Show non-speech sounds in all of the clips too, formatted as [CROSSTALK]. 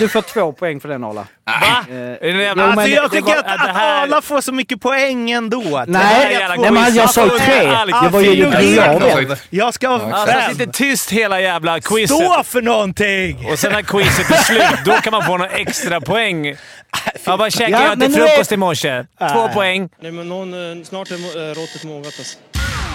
Du får två poäng för den Arla. Va? Eh, jo, Alltså, jag det tycker var- att, det att här- Arla får så mycket poäng ändå. Nej, jävla nej men jag sa ju tre. Det var ju ju jag. Jag ska ha Alltså, fem. sitter tyst hela jävla quizet. Stå för någonting! Och sen när quizet är slut, då kan man få några extra poäng. Jag bara käkade Ja, jag men till nu är- frukost i morse. Två poäng. Nej, men någon, eh, snart är eh, råttet mogat alltså.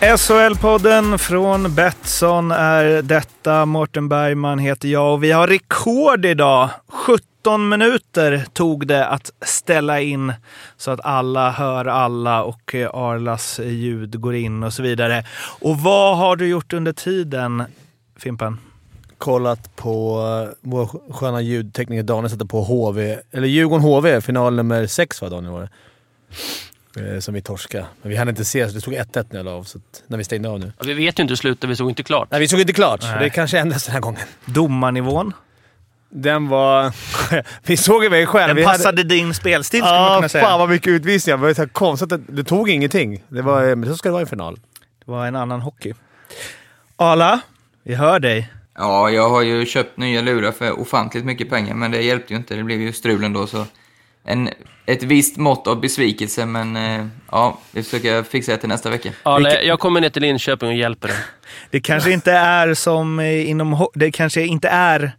SHL-podden från Betsson är detta. Mårten Bergman heter jag och vi har rekord idag. 17 minuter tog det att ställa in så att alla hör alla och eh, Arlas ljud går in och så vidare. Och vad har du gjort under tiden, Fimpen? kollat på eh, vår sköna ljudtekniker Daniel sätter på HV, eller Djurgården HV, final nummer sex va Daniel var det? Eh, som vi torskade. Men vi hann inte se, så det stod 1-1 när jag la av, så att, när vi stängde av nu. Ja, vi vet ju inte hur slutet, vi såg inte klart. Nej, vi såg inte klart, Nej. det kanske ändras den här gången. Domarnivån? Den var... [LAUGHS] vi såg ju mig själv. Den vi passade din spelstil skulle man Ja, kunna säga. fan vad mycket utvisningar. Det var så här konstigt att det tog ingenting. Det var, men så ska det vara i final. Det var en annan hockey. Arla, vi hör dig. Ja, jag har ju köpt nya lurar för ofantligt mycket pengar, men det hjälpte ju inte. Det blev ju strul ändå, så... En, ett visst mått av besvikelse, men eh, ja, vi försöker fixa det till nästa vecka. Ja, nej, jag kommer ner till Linköping och hjälper dig. [LAUGHS] Det kanske inte är som eh, inom... Det kanske inte är...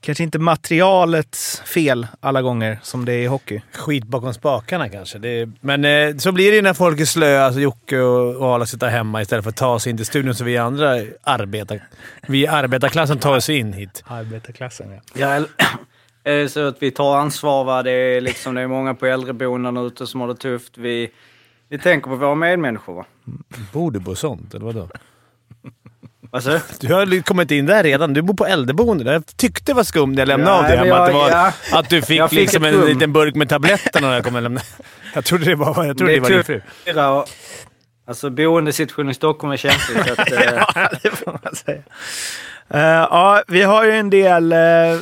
Kanske inte materialets fel alla gånger som det är i hockey. Skit bakom spakarna kanske. Det är, men eh, så blir det när folk är slöa, alltså Jocke och, och Arla sitter hemma istället för att ta sig in till studion så vi andra arbetar, vi arbetarklassen tar oss in hit. Arbetarklassen, ja. Ja, eller- är det [CLEARS THROAT] så att vi tar ansvar? Va? Det, är liksom, det är många på äldreboenden ute som har det tufft. Vi, vi tänker på våra medmänniskor. Va? Bor du på sånt, eller vadå? Alltså, Du har kommit in där redan. Du bor på äldreboende. Jag tyckte det var skumt när jag lämnade Ja, av dig hemma. Att, var, ja. att du fick, fick liksom en liten burk med tabletter när jag kom och lämnade. Jag trodde det var, jag trodde det Det var din fru. och- alltså boendesituationen i Stockholm är känslig. Så att, [LAUGHS] eh, ja, det får man säga. Eh, ja, vi har ju en del uh,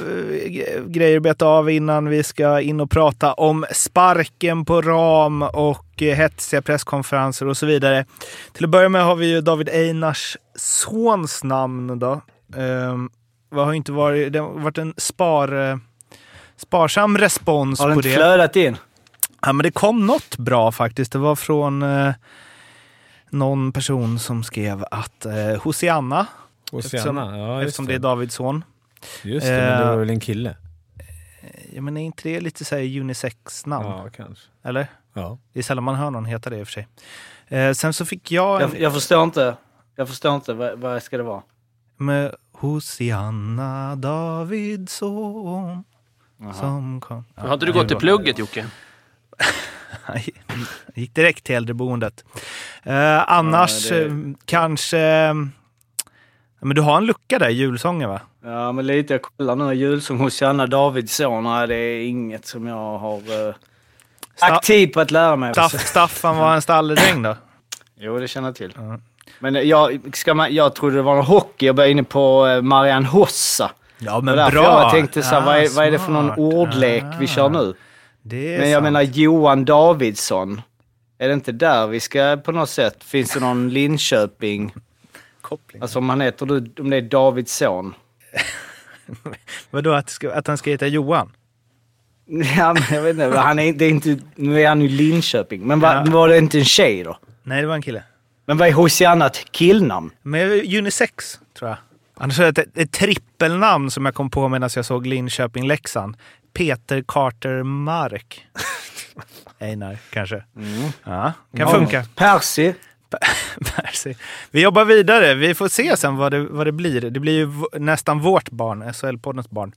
grejer att beta av innan vi ska in och prata om sparken på ram och uh, hetsiga presskonferenser och så vidare. Till att börja med har vi ju David Einars sons namn då. Vad har inte varit, det har varit en spar, eh, sparsam respons har det på inte det. flödat in? Ja, men det kom något bra faktiskt. Det var från någon person som skrev att eh, Hosianna, Hosianna, ja just eftersom det är Davids son. Just det, men det var Eh, väl en kille? Ja, men är inte det lite så här unisex-namn? Ja, kanske. Eller? Ja. Det är sällan man hör någon heta det i och för sig. Eh, sen så fick jag en Jag, jag förstår inte. Jag förstår inte. Vad, vad ska det vara? med Hosianna Davids son som kom. Ja, Har inte du gått till plugget Jocke? [LAUGHS] Gick direkt till äldreboendet. Eh, annars Ja, det- eh, kanske... eh, Men du har en lucka där, julsånger va? Ja, men lite. Jag kollar nu. Julsång hos Janna Davidsson. Nej, det är inget som jag har Sta- aktiv på att lära mig. Staff, Staffan var en stalledräng då? [LAUGHS] Jo, det känner jag till. Men jag, ska man, jag trodde det var någon hockey. Jag var inne på eh, Marianne Hossa. Ja, men bra! Jag tänkte så här, Ja, vad, är, vad är det för någon ordlek vi kör nu? Men jag sant. menar Johan Davidsson. Är det inte där vi ska på något sätt? Finns det någon Linköping? Koppling. Alltså om han heter, du- om det är Davidsson. [LAUGHS] Vadå, att, ska, att han ska heta Johan? [LAUGHS] Ja, men jag vet inte. Han är, det är inte, nu är han ju Linköping. Men var, Ja. var det inte en tjej då? Nej, det var en kille. Men vad är Hosianna ett killnamn? Men unisex, tror jag. Annars är det ett, ett trippelnamn som jag kom på medan jag såg Linköping-Leksand. Peter Carter Mark. [LAUGHS] Einar, kanske. Ja, kan funka. Percy. [LAUGHS] Percy. Vi jobbar vidare. Vi får se sen vad det, vad det blir. Det blir ju nästan vårt barn, SHL-poddens barn.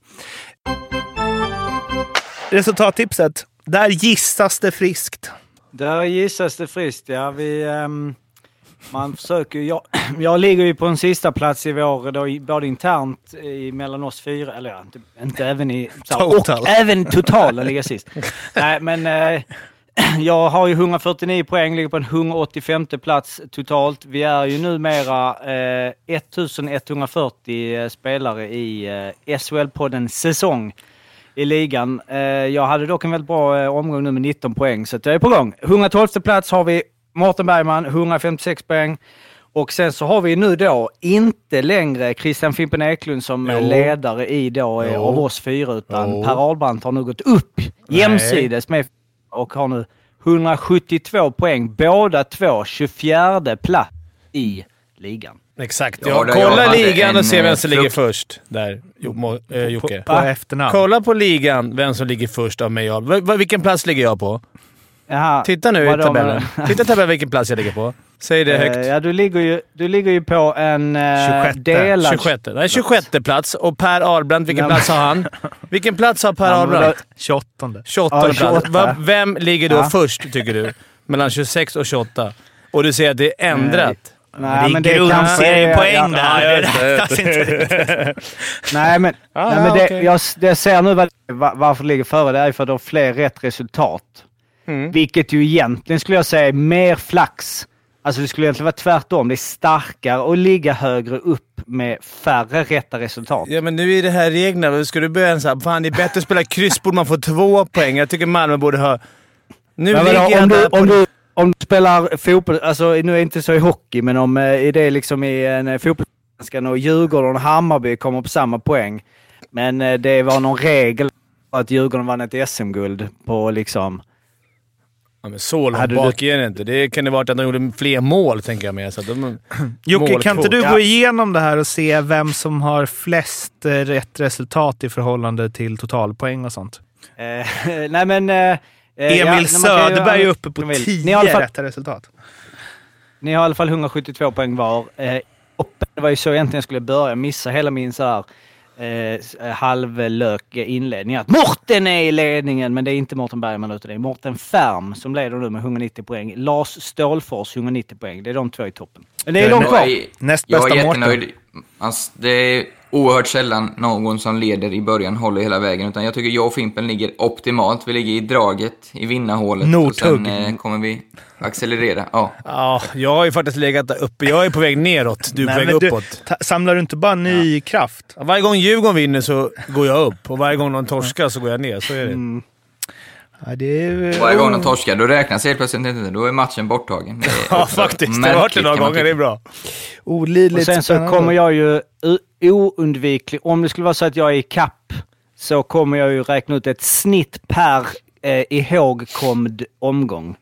Resultattipset. Där gissas det friskt. Där gissas det friskt, ja. Vi, ehm, man försöker. Jag, [CLEARS THROAT] jag ligger ju på en sista plats i vår, då, både internt i, mellan oss fyra, eller ja, inte, inte även i... Total. Och även totalen ligger sist. [LAUGHS] Nej, men eh, [CLEARS THROAT] jag har ju 149 poäng, ligger på en 185 plats totalt. Vi är ju numera eh, 1140 spelare i eh, SHL-podden säsong i ligan. Eh, jag hade dock en väldigt bra eh, omgång nu med 19 poäng, så jag är på gång. 112 plats har vi Mårten Bergman, 156 poäng. Och sen så har vi nu då inte längre Christian Fimpen Eklund som Jo. ledare i då eh, Jo. av oss fyra, utan Jo. Per Ahlbrandt har nu gått upp jämsides med och har nu 172 poäng. Båda två 24 plats i ligan. Exakt. Ja, kolla ligan och se vem eh, som ligger först. Där, eh, Jocke. På efternamn. Kolla på ligan, vem som ligger först av mig och Vilken plats ligger jag på? Jaha, Titta nu i tabellen. Titta i tabellen vilken plats jag ligger på. Säg det högt. Eh, Ja, du ligger ju, du ligger ju på en eh, 26. delad... 26. Nej, 26 plats. Och Per Ahlbrandt, vilken plats har han? Vilken plats har Per Ja, men Ahlbrandt? 28. 28 Ja, plats. 28. Va, vem ligger då Ja. först, tycker du? Mellan 26 och 28. Och du säger att det är ändrat. Nej, men det det är grundseriepoäng ja, där. ja, Det [LAUGHS] inte. Nej, men, Ja, nej, ja, men det, okej. jag, jag ser nu vad, va- varför det ligger före. Det är för att de har fler rätt resultat. Mm. Vilket ju egentligen skulle jag säga är mer flax. Alltså det skulle egentligen vara tvärtom. Det är starkare att ligga högre upp med färre rätta resultat. Ja, men nu är det här reglerna. Ska du börja så här, fan det är bättre att spela kryss, borde man få två poäng. Jag tycker Malmö borde ha... Nu Men ligger jag om, du, på... om, du, om du spelar fotboll, alltså nu är det inte så i hockey, men om eh, det liksom i en eh, fotbollsvenskan och Djurgården och Hammarby kommer på samma poäng. Men eh, det var någon regel att Djurgården vann ett SM-guld på liksom... Ja, men så långt Hade bak du- är det inte. Det kan det varit att de gjorde fler mål, tänker jag med. Så att de, [CLEARS THROAT] Jocke, kan inte du Ja. gå igenom det här och se vem som har flest eh, rätt resultat i förhållande till totalpoäng och sånt? Eh, [LAUGHS] nej men... Eh, eh, Emil ja, kan ju- Söderberg är uppe på Ni vill. 10 Ni har i alla fall- rätta resultat. Ni har i alla fall 172 poäng var. Eh, och det var ju så egentligen jag skulle börja. Missa hela min så här eh, halvlök inledning. Att Morten är i ledningen, men det är inte Mårten Bergman utan det är Mårten Färm som leder nu med 190 poäng. Lars Stålfors 190 poäng. Det är de två i toppen. Men det är de Jag kvar. Näst jag är bästa jättenöjd. Alltså, det är oerhört sällan någon som leder i början håller hela vägen. Utan jag tycker jag och Fimpen ligger optimalt. Vi ligger i draget, i vinnarhålet. Och Nordtugg. sen eh, kommer vi accelerera. Ja. ja, jag har ju faktiskt legat där uppe. Jag är på väg neråt. Du är på Nej, väg men du- uppåt. ta- Samlar du inte bara ny kraft? Varje gång Djurgården vinner så går jag upp och varje gång de torskar så går jag ner. Så är det. Mm. Ja, det är... Varje gång de torskar, då räknas helt plötsligt inte. Då är matchen borttagen. Är [LAUGHS] Ja, faktiskt. Det har varit det några gånger. Det är bra. Olidligt Och sen så spännande. kommer jag ju oundvikligt, om det skulle vara så att jag är i kapp så kommer jag ju räkna ut ett snitt per eh, ihågkomd omgång.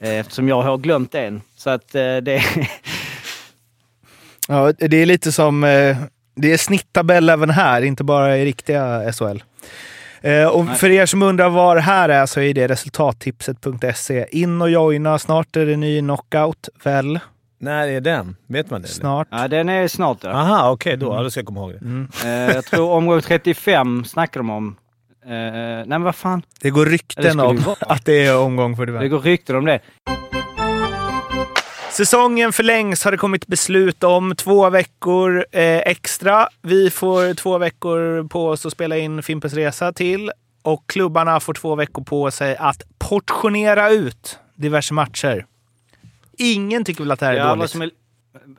Eh, eftersom jag har glömt en. Så att eh, det... [LAUGHS] Ja, det är lite som... Eh, det är snitttabell även här, inte bara i riktiga SHL. Eh, och för er som undrar vad det här är så är det resultattipset.se. In och joina. Snart är det ny knockout, väl? När är den? Vet man det? Snart. ja, den är snart då. Aha, okej. då. Ja, då ska jag komma ihåg det. Eh, jag tror omgång 35 snackar de om. Eh, nej men vad fan. Det går Ja, det rykten ju om att det är omgång 45. Det går rykten om det. Säsongen förlängs har det kommit beslut om. Två veckor eh, extra. Vi får två veckor på oss att spela in Fimpens Resa till. Och klubbarna får två veckor på sig att portionera ut diverse matcher. Ingen tycker väl att det här är Ja, vad, dåligt? som är,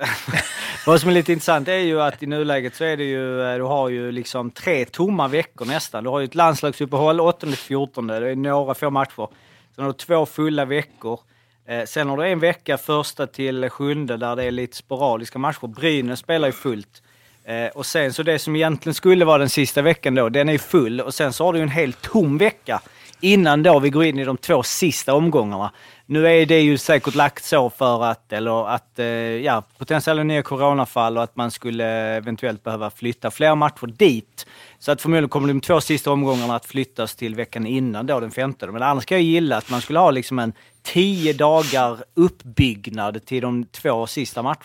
[LAUGHS] vad som är lite intressant är ju att i nuläget så är det ju, eh, du har ju liksom tre tomma veckor nästan. Du har ju ett landslagsuppehåll 8-14, det är några få matcher. Sen har du två fulla veckor. Eh, sen har du en vecka första till sjunde där det är lite sporadiska matcher. Brynäs spelar ju fullt. Eh, och sen så det som egentligen skulle vara den sista veckan då, den är full. Och sen så har du en helt tom vecka innan då vi går in i de två sista omgångarna. Nu är det ju säkert lagt så för att, eller att, eh, ja, potentiella nya coronafall och att man skulle eventuellt behöva flytta fler matcher dit. Så att förmodligen kommer de två sista omgångarna att flyttas till veckan innan då, den femte. Men annars ska jag gilla att man skulle ha liksom en tio dagar uppbyggnad till de två sista matcherna.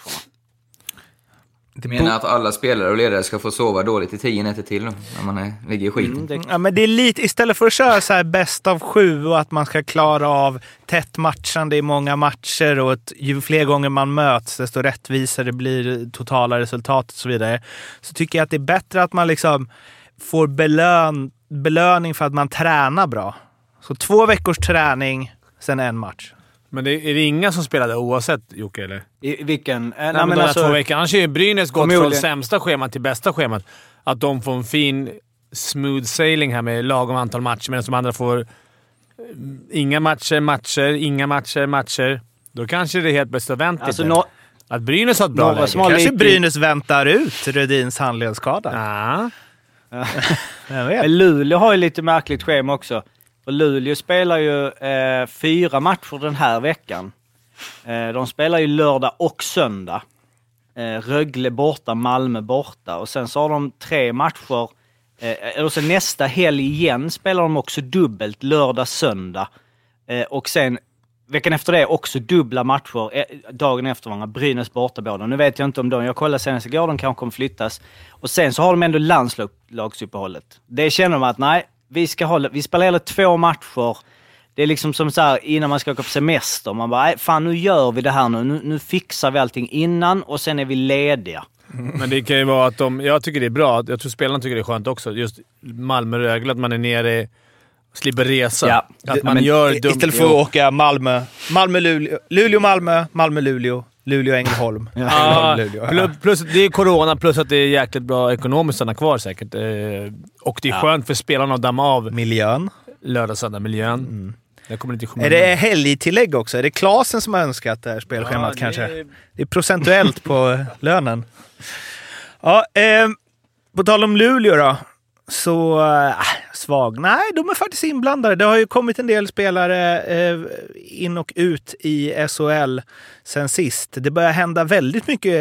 Du menar att alla spelare och ledare ska få sova dåligt i tio nätter till då, när man är, ligger i skiten? Mm, det, Ja, men det är lite, istället för att köra så här bäst av sju och att man ska klara av tätt matchande i många matcher och att ju fler gånger man möts desto rättvisare blir totala resultatet och så vidare. Så tycker jag att det är bättre att man liksom får belön, belöning för att man tränar bra. Så två veckors träning, sen en match. Men det, är det inga som spelade oavsett, Jocke? Eller? i, vilken? Eh, Nej, nej, men de här alltså- två veckorna. Annars är ju Brynäs gått från sämsta schemat till bästa schemat. Att de får en fin smooth sailing här med lagom antal matcher medan de andra får mm, inga matcher, matcher, inga matcher, matcher. Då kanske det helt plötsligt har vänt Alltså, Att Brynäs har ett bra läge. Kanske Brynäs väntar ut Rödins handledsskada. Ja. [LAUGHS] Men Luleå har ju lite märkligt schema också. För Luleå spelar ju eh, fyra matcher den här veckan. Eh, de spelar ju lördag och söndag. Eh, Rögle borta, Malmö borta. Och sen så har de tre matcher. Eh, och sen nästa helg igen spelar de också dubbelt, lördag, söndag. Eh, och sen veckan efter det också dubbla matcher eh, dagen efter varandra. Brynäs borta båda. Nu vet jag inte om de, jag kollade senast igår, de kanske kommer flyttas. Och sen så har de ändå landslagsuppehållet. Det känner de att nej, vi, ska hålla, vi spelar hela två matcher. Det är liksom som så här innan man ska åka på semester. Man bara, nej fan nu gör vi det här nu. nu. Nu fixar vi allting innan och sen är vi lediga. Mm. Men det kan ju vara att de... Jag tycker det är bra. Jag tror spelarna tycker det är skönt också. Just Malmö-Rögle, att man är nere... i... Slipper resa. Ja. Att man Men gör dumt. Istället för att åka Malmö, Malmö-Luleå, Luleå-Malmö, Malmö-Luleå, Luleå-Ängelholm. Ja, Ängelholm-Luleå. plus, plus det är corona, plus att det är jäkligt bra ekonomiskt att stanna kvar säkert. Eh, och det är skönt för spelarna att damma av Miljön. lördag söndag miljön. I Är det helgtillägg också? Är det Klasen som har önskat det här spelschemat Ja, det- kanske? Det är procentuellt på lönen. Ja, eh, på tal om Luleå då. Så äh, svag. Nej, de är faktiskt inblandade. Det har ju kommit en del spelare äh, in och ut i SHL sen sist. Det börjar hända väldigt mycket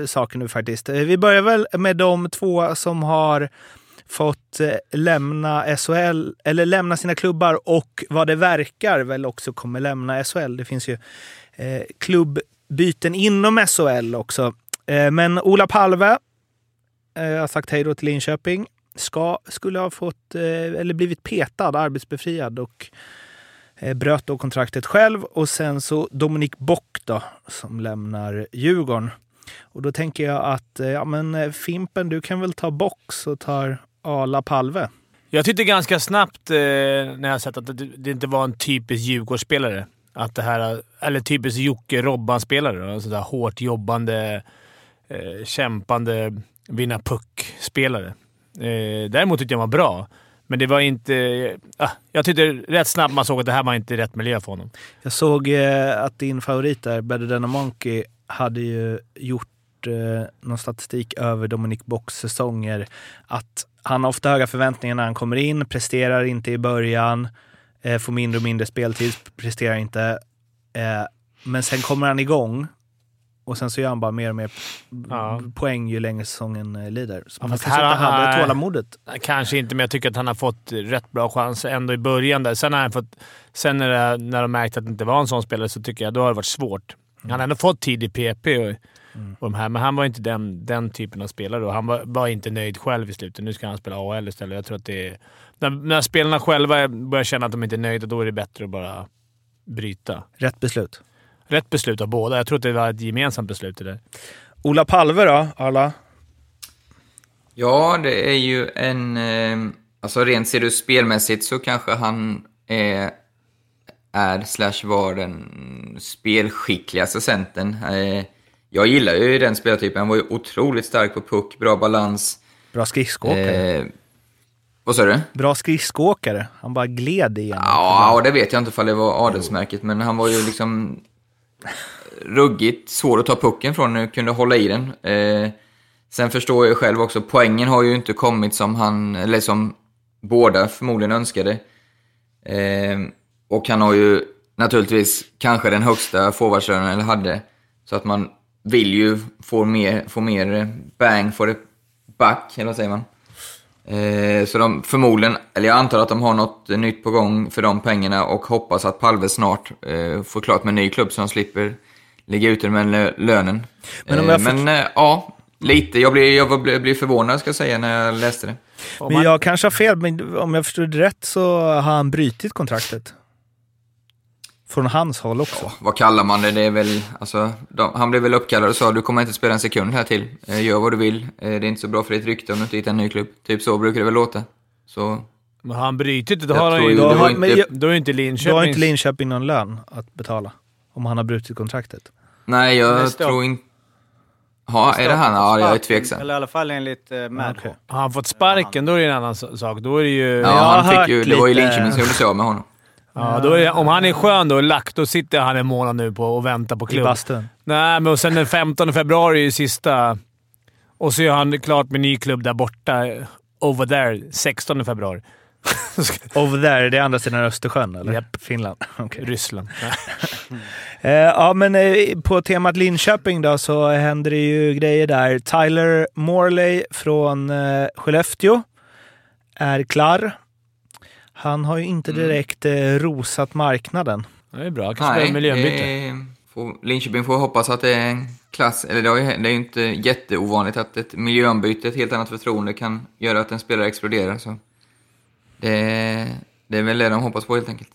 äh, saker nu faktiskt. Eh, vi börjar väl med de två som har fått lämna SHL, eller lämna sina klubbar och vad det verkar väl också kommer lämna SHL. Det finns ju eh, klubbbyten inom SHL också. Eh, men Ola Palve eh, har sagt hej då till Linköping. Ska, skulle ha fått, eh, eller blivit petad, arbetsbefriad och eh, bröt då kontraktet själv. Och sen så Dominik Bock då, som lämnar Djurgården. Och då tänker jag att eh, ja, men eh, Fimpen, du kan väl ta Bock så tar Ala Palve. Jag tyckte ganska snabbt eh, när jag sett att det, det inte var en typisk Djurgårdsspelare. Att det här, eller typisk Jocke Robban-spelare. Sådär hårt jobbande, eh, kämpande, vinna puck-spelare. Eh, däremot tyckte jag han var bra. Men det var inte... Eh, ah, jag tyckte rätt snabbt man såg att det här var inte rätt miljö för honom. Jag såg eh, att din favorit där, Better than a Monkey, hade ju gjort eh, någon statistik över Dominic Box säsonger. Att han har ofta höga förväntningar när han kommer in, presterar inte i början, eh, får mindre och mindre speltid, presterar inte. Eh, men sen kommer han igång och sen så gör han bara mer och mer Ja. poäng ju längre säsongen eh, lider. Så Ja, man fast kanske inte hade tålamodet. Kanske inte, men jag tycker att han har fått rätt bra chanser ändå i början. Där. Sen, har han fått, sen när, det, när de märkte att det inte var en sån spelare så tycker jag då har det varit svårt. Han har ändå fått tid i PP och, och de här, men han var inte den, den typen av spelare och han var, var inte nöjd själv i slutet. Nu ska han spela AL istället. Jag tror att det är, när, när spelarna själva börjar känna att de inte är nöjda, då är det bättre att bara bryta. Rätt beslut. Rätt beslut av båda. Jag tror att det var ett gemensamt beslut det där. Ola Palve då, Arla? Ja, det är ju en... Eh, alltså rent ser du spelmässigt så kanske han är, är slash var den spelskickligaste centern. Eh, jag gillar ju den spelartypen. Han var ju otroligt stark på puck, bra balans. Bra skridskoåkare. Eh, vad sa du? Bra skridskoåkare. Han bara gled igenom. Ja, det vet jag inte ifall det var adelsmärket, men han var ju liksom ruggigt svår att ta pucken från, kunde hålla i den. Eh, sen förstår jag ju själv också, poängen har ju inte kommit som han, eller som båda förmodligen önskade. Eh, och han har ju naturligtvis kanske den högsta forwardslönen, eller hade. Så att man vill ju få mer, få mer bang for the buck, eller vad säger man? Eh, så de förmodligen, eller jag antar att de har något nytt på gång för de pengarna och hoppas att Palve snart eh, får klart med en ny klubb så de slipper ligga ute med lö- lönen. Men om Eh, jag får- men eh, ja, lite. Jag blev, jag blev förvånad ska jag säga när jag läste det. Men jag kanske har fel, men om jag förstod det rätt så har han brutit kontraktet. Från hans håll också. Vad kallar man det? Det är väl, alltså, de, han blev väl uppkallad och sa du kommer inte spela en sekund här till. Eh, gör vad du vill. Eh, det är inte så bra för ditt rykte om du inte hittar en ny klubb. Typ så brukar det väl låta. Så... Men han brutit det, då har han ju... Då, har- inte- jag- då är inte Då har Linköping... inte Linköping någon lön att betala. Om han har brutit kontraktet. Nej, jag står- tror inte... Ja, är det han? Ja, jag är tveksam. Eller i alla fall enligt uh, Madhawk. Okej. Har han fått sparken, då är det en annan sak. Då är det ju... Ja, han fick ju, det var ju Linköping som gjorde sig av med honom. Ja, då det, om han är skön då, lack, då sitter han en månad nu på och väntar på I klubb. bastun. Nej, men och sen den 15 februari är ju sista... Och så är han klart med ny klubb där borta. Over there, 16 februari. [LAUGHS] Over there, det är andra sidan Östersjön, eller? Japp. Finland. [LAUGHS] Okej. Ryssland. [LAUGHS] Eh, ja, men eh, på temat Linköping då så händer det ju grejer där. Tyler Morley från eh, Skellefteå är klar. Han har ju inte Mm. direkt eh, rosat marknaden. Det är bra. Kanske Nej, miljöombyte. det får, Linköping får hoppas att det är en klass, eller det, har ju, det är ju inte jätteovanligt att ett miljöombyte, ett helt annat förtroende kan göra att en spelare exploderar. Så det, det är väl det de hoppas på helt enkelt.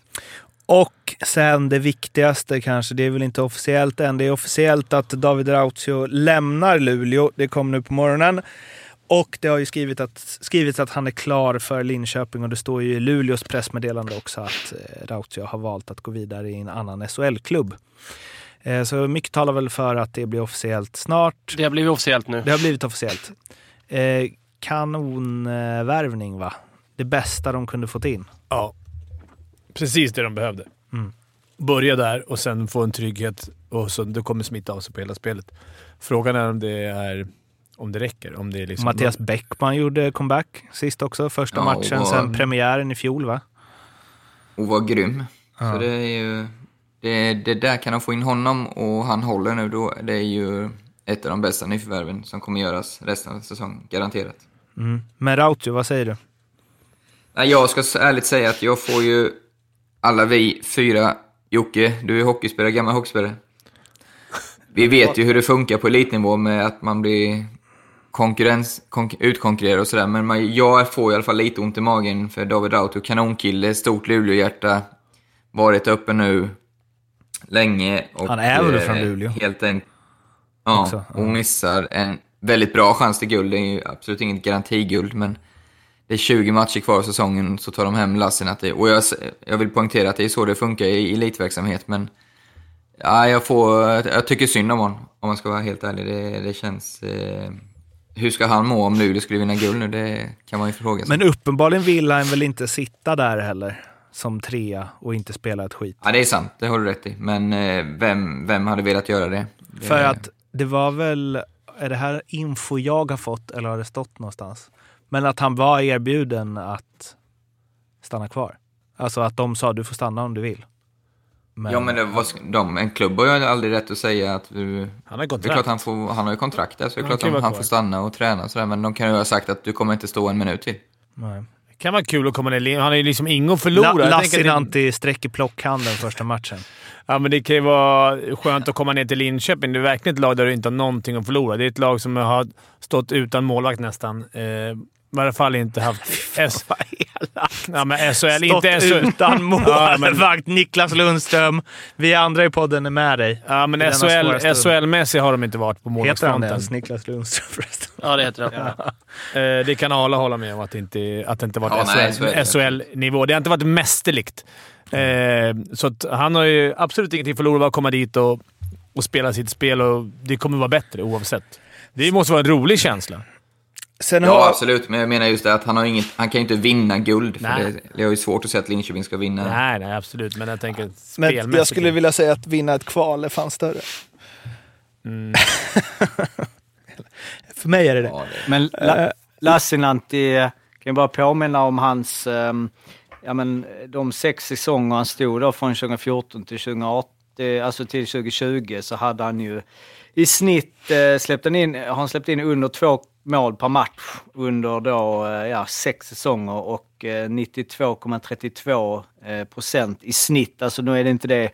Och sen det viktigaste kanske, det är väl inte officiellt än. Det är officiellt att David Rautio lämnar Luleå. Det kom nu på morgonen. Och det har ju skrivit att, skrivits att han är klar för Linköping och det står ju i Luleås pressmeddelande också att eh, Rautio har valt att gå vidare i en annan SHL-klubb. Eh, så mycket talar väl för att det blir officiellt snart. Det har blivit officiellt nu. Det har blivit officiellt. Eh, kanonvärvning va? Det bästa de kunde fått in. Ja. Precis det de behövde. Mm. Börja där och sen få en trygghet och så det kommer smitta av sig på hela spelet. Frågan är om det, är, om det räcker. Om det är liksom Mattias Bäckman gjorde comeback sist också. Första Ja, matchen och- sen premiären i fjol va? Och var grym. Ja. Så det är ju... Det, det där kan de få in honom och han håller nu då. Det är ju ett av de bästa nyförvärven som kommer göras resten av säsongen, garanterat. Mm. Men Rautio, vad säger du? Jag ska ärligt säga att jag får ju alla vi fyra, Jocke, du är hockeyspelare, gammal hockeyspelare. Vi vet ju hur det funkar på elitnivå med att man blir konkurrens, konk, utkonkurrerad och sådär, men man, jag får i alla fall lite ont i magen för David Rauto, kanonkille, stort Luleåhjärta, varit uppe nu länge. Och, Han är väl eh, från Luleå? Helt enkelt. Ja, Också, och missar en väldigt bra chans till guld. Det är ju absolut inget garantiguld, men det är 20 matcher kvar av säsongen så tar de hem lassen. Att det, och jag, jag vill poängtera att det är så det funkar i elitverksamhet, men ja, jag, får, jag tycker synd om honom, om man ska vara helt ärlig. Det, det känns... Eh, hur ska han må om Luleå skulle vinna guld nu? Det kan man ju fråga sig. Men uppenbarligen vill han väl inte sitta där heller som trea och inte spela ett skit. Ja, det är sant. Det har du rätt i. Men eh, vem, vem hade velat göra det? det För att det var väl, är det här info jag har fått eller har det stått någonstans? Men att han var erbjuden att stanna kvar. Alltså att de sa du får stanna om du vill. Men, Ja, men det, vad, ska- de, en klubb har ju aldrig rätt att säga att du... Han har Det är kontrakt. klart han, får, han har ju kontrakt där, så det är Han klart han, han får stanna och träna och sådär. Men de kan ju ha sagt att du kommer inte stå en minut till. nej. Det kan vara kul att komma ner. Han har ju liksom inget att förlora. Det- Lassinantti sträcker plockhanden första matchen. Ja, men det kan ju vara skönt att komma ner till Linköping. Det är verkligen ett lag där du inte har någonting att förlora. Det är ett lag som har stått utan målvakt nästan. Eh, I alla fall inte haft... [LAUGHS] S- ja, men SHL. Stått inte SHL. utan [LAUGHS] Ja, men- målvakt. Niklas Lundström. Vi andra i podden är med dig. Ja, men SHL, stund. SHL-mässig har de inte varit på Heter han målvaktsfronten. ens Niklas Lundström förresten? Ja, det heter det. Eh, det kan alla hålla med om, att det inte, att det inte Ja, varit nej, SHL. SHL-nivå. Det har inte varit mästerligt. Eh, så att han har ju absolut ingenting att förlora. Bara komma dit och, och spela sitt spel och det kommer vara bättre oavsett. Det måste vara en rolig känsla. Sen Ja, har, absolut. Men jag menar just det att han, har inget, han kan ju inte vinna guld. För Nej. det, det är ju svårt att säga att Linköping ska vinna. Nej, nej, absolut. Men jag tänker men spelmässigt. jag skulle vilja säga att vinna ett kval är fan större. Mm. [LAUGHS] För mig är det det. Ja, det. Men La- Lassinantti, eh, kan jag bara påminna om hans, ehm, ja men de sex säsonger han stod då från 2014 till 2018, eh, alltså till 2020 så hade han ju i snitt eh, släppt han in, har han släppt in under två mål per match under då, eh, ja, sex säsonger och eh, 92,32 eh, procent i snitt. Alltså nu är det inte det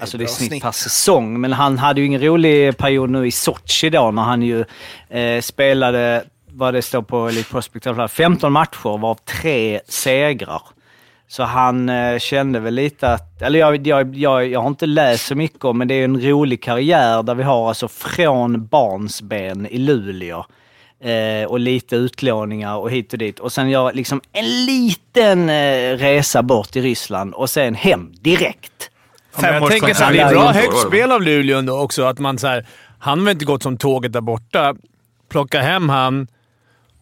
Alltså det är snitt, snitt. per säsong. Men han hade ju ingen rolig period nu i Sochi då när han ju eh, spelade, vad det står på Elite Prospect, i alla fall, 15 matcher varav tre segrar. Så han eh, kände väl lite att, eller jag, jag, jag, jag har inte läst så mycket om, men det är en rolig karriär där vi har alltså från barnsben i Luleå eh, och lite utlåningar och hit och dit. Och sen gör liksom en liten eh, resa bort i Ryssland och sen hem direkt. Ja, jag tänker så här, det är bra högt spel av Luleå ändå också. Att man så här, han har inte gått som tåget där borta. Plocka hem han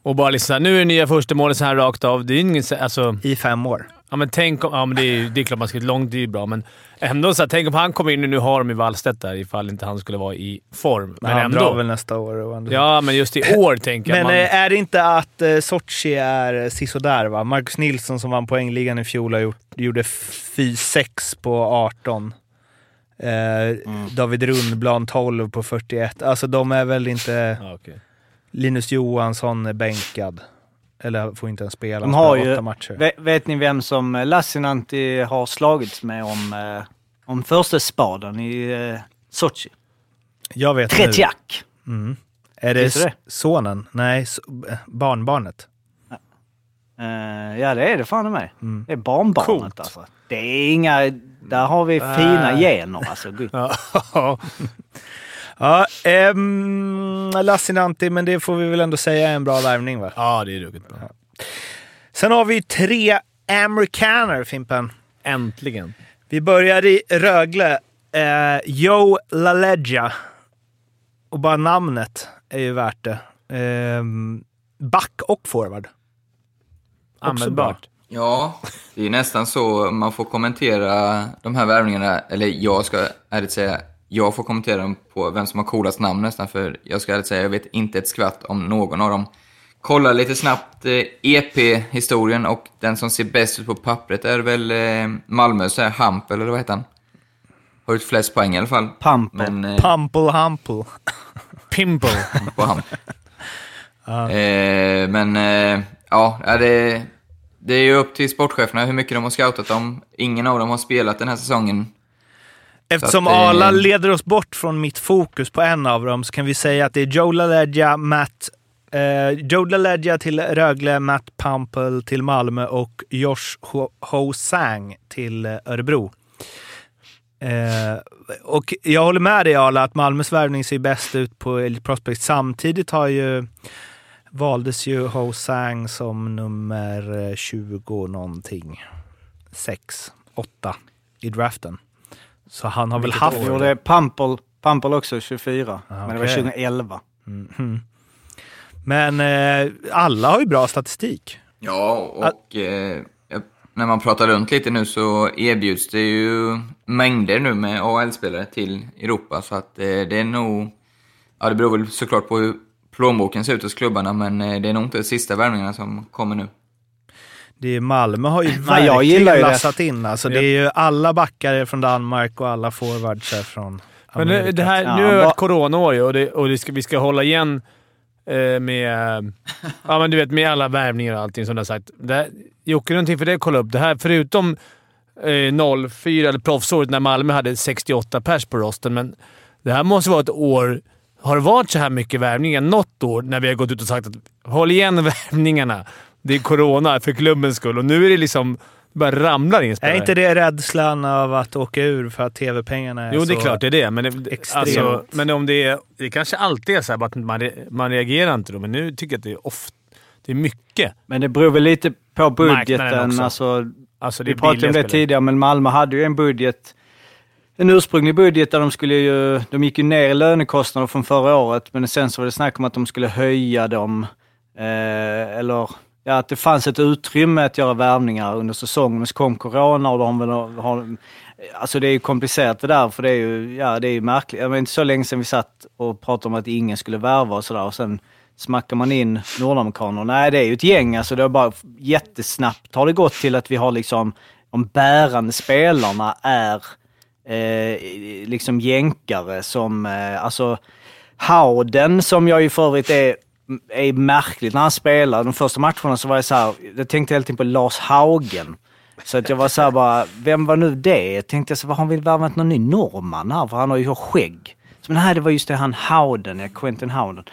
och bara liksom nu är det nya första målet så här rakt av. Det är ingen, så- alltså, I fem år. Ja, men tänk om... Ja, men det, är, det är klart man ska långt, det är ju bra, men ändå så här, tänk om han kommer in och nu har de i Wallstedt där ifall inte han skulle vara i form. Men han ändå. drar väl nästa år. Och ändå. Ja, men just i år tänker jag. Men Man, eh, är det inte att eh, Sochi är sisådär va? Marcus Nilsson som vann poängligan i fjol har gjort, gjorde 6 på 18. Eh, Mm. David Rundblad 12 på 41. Alltså de är väl inte... ja, okej. Linus Johansson är bänkad. Eller får inte ens spela. De har ju, matcher. vet, vet ni vem som eh, Lassinantti har slagits med om, eh, om första spaden i eh, Sochi? Jag vet nu. Tretjak. Mm. Är det, det? sonen? Nej, s- eh, barnbarnet. Eh, ja, det är det fan i mig. Mm. Det är barnbarnet Coolt. alltså. Det är inga... Där har vi fina gener alltså. [LAUGHS] Ja. Ja, ehm, Lassinantti, men det får vi väl ändå säga är en bra värvning va? ja, det är ruggigt bra. Sen har vi tre amerikaner, Fimpen. Äntligen. Vi börjar i Rögle. Eh, Joe LaLeggia. Och bara namnet är ju värt det. Ehm, back och forward. Användbart. Ja, det är nästan så man får kommentera de här värvningarna, eller jag ska ärligt säga, jag får kommentera dem på vem som har coolast namn nästan, för jag ska ärligt säga, jag vet inte ett skvatt om någon av dem. Kolla lite snabbt eh, EP-historien och den som ser bäst ut på pappret är väl eh, Malmö, så här Hampel, eller vad heter han? Har gjort flest poäng i alla fall. Pampel. Men, eh, Pumple Humple. [LAUGHS] Pimple. på Hamp. Eh, men eh, ja, ja, det, det är ju upp till sportcheferna hur mycket de har scoutat dem. Ingen av dem har spelat den här säsongen. Eftersom eh, Arla leder oss bort från mitt fokus på en av dem så kan vi säga att det är Joe LaLeggia, Matt eh, Joe LaLeggia till Rögle, Matt Pumple till Malmö och Josh Ho- Ho-Sang till eh, Örebro. Eh, och jag håller med dig Arla att Malmös värvning ser bäst ut på Elite Prospect. Samtidigt har ju valdes ju Ho-Sang som nummer eh, 20 någonting. 6, 8 i draften. Så han har väl haft... Gjorde Pampel, Pampel också 24, men det var okej. 2011. Mhm. Men eh, alla har ju bra statistik. Ja, och eh, när man pratar runt lite nu så erbjuds det ju mängder nu med AL-spelare till Europa. Så att eh, det är nog... Ja, det beror väl såklart på hur plånboken ser ut hos klubbarna, men eh, det är nog inte de sista värvningarna som kommer nu. Det är Malmö har ju [LAUGHS] Nej, verkligen jag gillar ju det. lassat in. Alltså, det är ju alla backar är från Danmark och alla forwards är från Men det, det här, Ja, nu har det va- varit coronaår ju och, det, och det ska, vi ska hålla igen eh, med, ja, men du vet, med alla värvningar och allting som du har sagt. Det här, Jocke, någonting för dig att kolla upp. Det här, förutom eh, 04, eller proffsåret, när Malmö hade 68 pers på rosten, men det här måste vara ett år... Har det varit så här mycket värvningar något år när vi har gått ut och sagt att håll igen [LAUGHS] värvningarna. Det är corona för klubbens skull och nu är det liksom... Det bara ramlar in Är spelare. inte det rädslan av att åka ur för att tv-pengarna är Jo, så... det är klart det är det. Men, det, extremt. alltså, men om det är... Det kanske alltid är så att man, man reagerar inte då, men nu tycker jag att det är ofta... Det är mycket. Men det beror väl lite på budgeten. Alltså, Alltså, det vi är pratade om det spelare. tidigare, men Malmö hade ju en budget. En ursprunglig budget där de skulle ju... De gick ju ner i lönekostnader från förra året, men sen så var det snack om att de skulle höja dem. Eh, eller ja, att det fanns ett utrymme att göra värvningar under säsongen. Men så kom corona och de har, har... Alltså det är ju komplicerat det där, för det är ju, ja, det är ju märkligt. Det var inte så länge sedan vi satt och pratade om att ingen skulle värva och sådär. Och sen smackar man in nordamerikaner. Nej, det är ju ett gäng. Alltså det har bara jättesnabbt har det gått till att vi har liksom de bärande spelarna är eh, liksom jänkare som, eh, alltså Howden som jag ju för övrigt är, är märkligt när han spelar. De första matcherna så var jag så här, jag tänkte hela tiden på Lars Haugen. Så att jag var så här bara, vem var nu det? Tänkte så, här, har vi värvat någon ny norrman här? För han har ju skägg. Så, men nej, det var just det, han Howden, ja, Quentin Howden.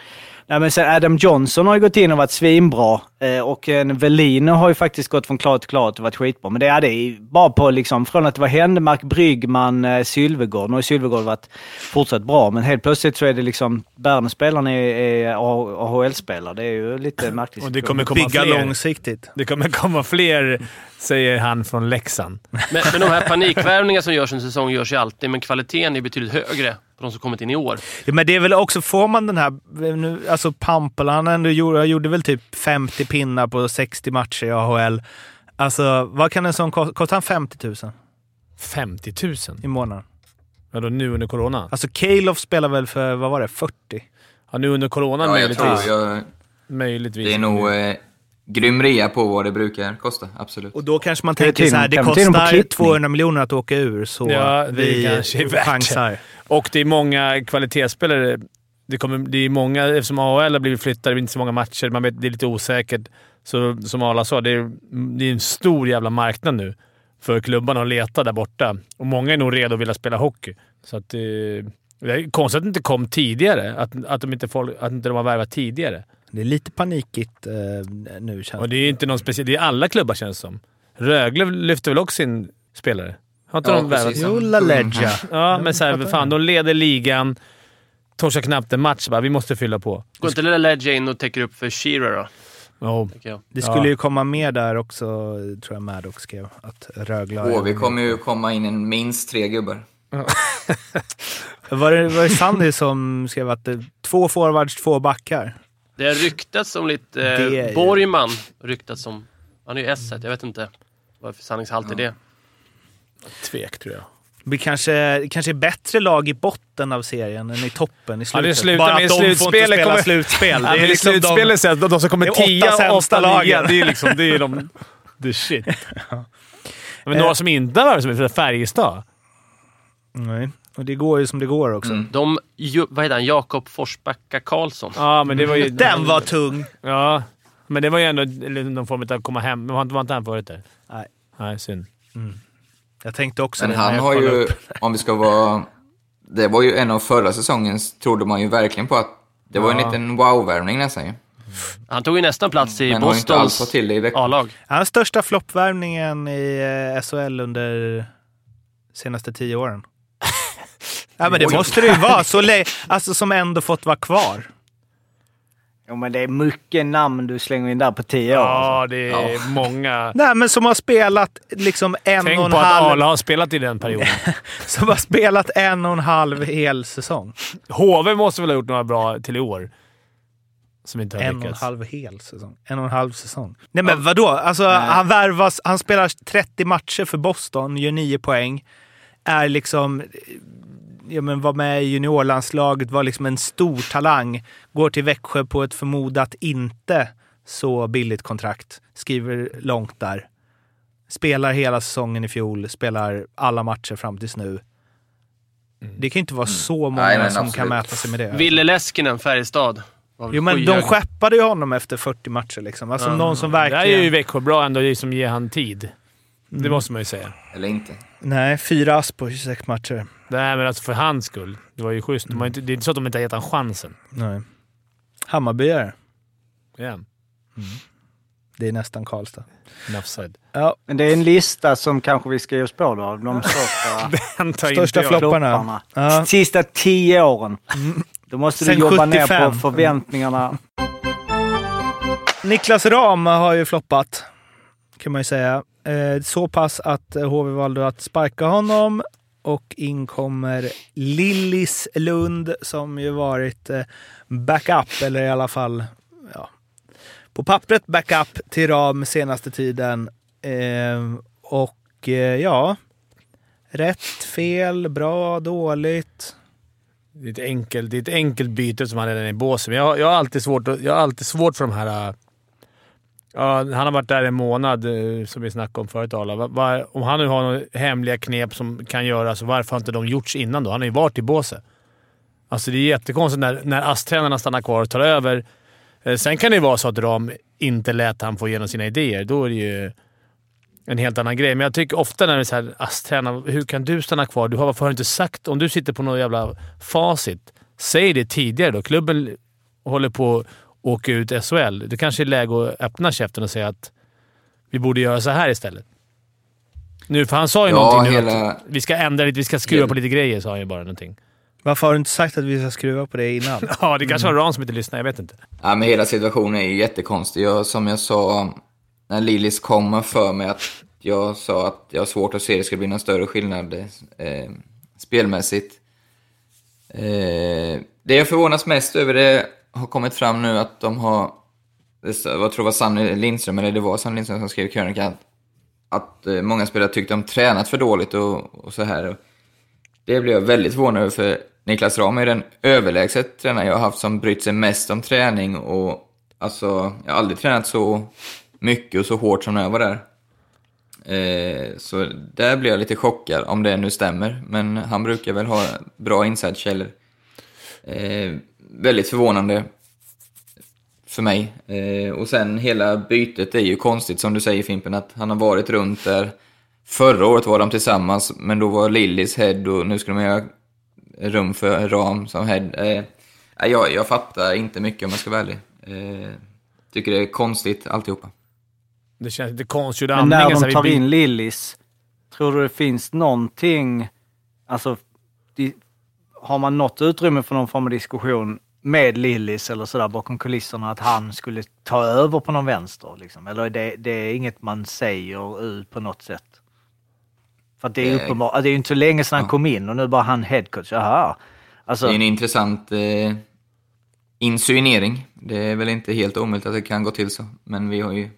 Nej, men sen Adam Johnson har ju gått in och varit svinbra. Eh, och en Velino har ju faktiskt gått från klart till klart och varit skitbra. Men det är det bara på liksom, från att det var Händemark, Bryggman, eh, Sylvegård. Nu har ju Sylvegård varit fortsatt bra, men helt plötsligt så är det liksom Berners spelarna är, är AHL-spelare. Det är ju lite märkligt. Och det kommer komma Bygga fler. långsiktigt. Det kommer komma fler, säger han från Leksand. Men, men de här panikvärvningarna som görs en säsong görs ju alltid, men kvaliteten är betydligt högre på de som kommit in i år. Ja, men det är väl också, får man den här, nu, alltså Pampala, han ändå gjorde, gjorde väl typ 50 pinnar på 60 matcher i AHL. Alltså, vad kan en sån kosta? Kostar han 50 000 50 000? i månaden? Vadå, nu under corona? Alltså Calof spelar väl för, vad var det, 40? Ja, nu under corona Ja, jag tror möjligtvis. jag, möjligtvis. det är nog eh, grym rea på vad det brukar kosta, absolut. Och då kanske man tänker så här, det kostar klippning? 200 miljoner att åka ur, så Ja, vi chansar. Och det är många kvalitetsspelare. Det, kommer, det är många, eftersom AHL har blivit flyttade, det är inte så många matcher, man vet, det är lite osäkert. Så som Arla sa, det är, det är en stor jävla marknad nu för klubbarna att leta där borta. Och många är nog redo att vilja spela hockey. Så att, eh, det är konstigt att det inte kom tidigare. Att, att, de inte folk, att inte de har värvat tidigare. Det är lite panikigt eh, nu känns Och det är inte någon speciell... Det är alla klubbar känns som. Rögle lyfter väl också sin spelare? Har inte Ja, de värvat? precis. Jo, la Leggia. Ja, men såhär, fan, de leder ligan. Torskar knappt en match bara. Vi måste fylla på. Går inte Lilla Ledge in och täcker upp för Shearer då? Oh. Det skulle ju komma mer där också, tror jag Maddox skrev. Att Rögle har- HV kommer ju komma in en minst tre gubbar. [LAUGHS] Var det, var det Sandy som skrev att det, två forwards, två backar? Det har ryktats om lite... Det är Eh, Borgman ryktats om. Han är ju S1, jag vet inte vad det är för sanningshalt i det. Tvek, tror jag. Det blir kanske, kanske är bättre lag i botten av serien än i toppen i Ja, det slutet. slutar Bara med att de får inte slutspelet spela kommer- slutspel. Det är liksom slutspelet sen. De, de som kommer det är åtta tia, sämsta åtta, lagen. nia. Det är liksom... Det är de... [LAUGHS] The shit. Men några som inte har varit som är Färjestad. Nej, och det går ju som det går också. Mm. De, ju, vad heter han? Jakob Forsbacka Karlsson. Ja, men det var ju... Den var tung! Ja, men det var ju ändå någon form av att komma hem. Men var inte han förut där? Nej. Nej, synd. Jag tänkte också Men han har ju, upp. om vi ska vara... Det var ju en av förra säsongens, trodde man ju verkligen på att det var en Ja. liten wow-värvning nästan ju. Han tog ju nästan plats i Men Bostons. A-lag. Han är största floppvärvningen i eh, SHL under senaste tio åren. Ja, men det måste det ju vara. Så alltså, som ändå fått vara kvar. Jo, men det är mycket namn du slänger in där på tio år. Ja, det är många. Nej, men som har spelat liksom en Tänk och en på att halv... Arla har spelat i den perioden. [LAUGHS] Som har spelat en och en halv hel säsong. HV måste väl ha gjort några bra till i år. Som inte har En och en lyckats. halv hel säsong. En och en halv säsong. Nej men vadå? Alltså, han värvas, han spelar 30 matcher för Boston, gör 9 poäng. Är liksom, ja men var med i juniorlandslaget, var liksom en stor talang. Går till Växjö på ett förmodat inte så billigt kontrakt. Skriver långt där. Spelar hela säsongen i fjol, spelar alla matcher fram tills nu. Det kan ju inte vara så många Nej, som absolut. kan mäta sig med det. Ville Leskinen, Färjestad. Jo, men de skeppade ju honom efter 40 matcher. Liksom. Alltså någon som Det här verkligen... är ju Växjö bra ändå, det som ger han tid. Det måste man ju säga. Eller inte. Nej, fyra ass på 26 matcher. Nej, men alltså för hans skull. Det var ju schysst. De inte, det är inte så att de inte har gett honom chansen. Nej. Hammarbyare. Ja. Det är nästan Karlstad. Enough said. Ja, Men det är en lista som kanske vi ska ge oss på då. De största [LAUGHS] Största flopparna. Ja. Sista tio åren. Då måste du Sen jobba ner 75. på förväntningarna. Niklas Ram har ju floppat, kan man ju säga. Eh, så pass att eh, HV valde att sparka honom och in kommer Lillis Lund som ju varit eh, backup, eller i alla fall ja, på pappret backup till Ram senaste tiden. Eh, och eh, ja, rätt, fel, bra, dåligt. Det är ett enkelt, det är ett enkelt byte som han redan är i båsen. Men jag, jag, har alltid svårt, jag har alltid svårt för de här... Eh, Ja, han har varit där en månad, eh, som vi snackade om förut Arla. Va- va- Om han nu har några hemliga knep som kan göras, varför har inte de gjorts innan då? Han har ju varit i båset. Alltså det är jättekonstigt när, när ASS-tränarna stannar kvar och tar över. Eh, sen kan det ju vara så att Ram inte lät han få igenom sina idéer. Då är det ju... en helt annan grej. Men jag tycker ofta när det är såhär ass-tränare. hur kan du stanna kvar? Du har, varför har du inte sagt... Om du sitter på något jävla facit, säg det tidigare då. Klubben håller på att åka ut SHL. Det kanske är läge att öppna käften och säga att vi borde göra så här istället. Nu, för han sa ju Ja, någonting nu hela- att vi ska ändra lite, vi ska skruva Hela- på lite grejer, sa han ju bara någonting. Varför har du inte sagt att vi ska skruva på det innan? [LAUGHS] Ja, det kanske var Ran som inte lyssnade. Jag vet inte. Ja, men hela situationen är ju jättekonstig. Jag, som jag sa, när Lillis kom för mig att jag sa att jag har svårt att se det ska bli någon större skillnad eh, spelmässigt. Eh, det jag förvånas mest över det har kommit fram nu att de har, jag tror det var Sanny Lindström, eller det var Sanny Lindström som skrev krönikan, att, att många spelare tyckte de tränat för dåligt och, och så här. Det blev jag väldigt förvånad över, för Niklas Rahm är den överlägset tränare jag har haft som brytt sig mest om träning och alltså, jag har aldrig tränat så mycket och så hårt som när jag var där. Eh, så där blev jag lite chockad, om det nu stämmer. Men han brukar väl ha bra insidekällor. Eh, väldigt förvånande för mig. Eh, och sen hela bytet är ju konstigt, som du säger Fimpen, att han har varit runt där. Förra året var de tillsammans, men då var Lillis head och nu ska de göra rum för Ram som head. Eh, jag, jag fattar inte mycket om jag ska vara ärlig. Eh, tycker det är konstigt alltihopa. Det känns lite konstigt. Men när de tar in Lillis, tror du det finns någonting... Alltså, har man något utrymme för någon form av diskussion med Lillis eller sådär bakom kulisserna att han skulle ta över på någon vänster? Liksom? Eller det, det är inget man säger ut på något sätt? För att det är uppenbart, det är ju inte så länge sedan han ja. kom in och nu bara han headcoach. Jaha. Alltså, Det är en intressant eh, insinuering. Det är väl inte helt omöjligt att det kan gå till så. Men vi har ju,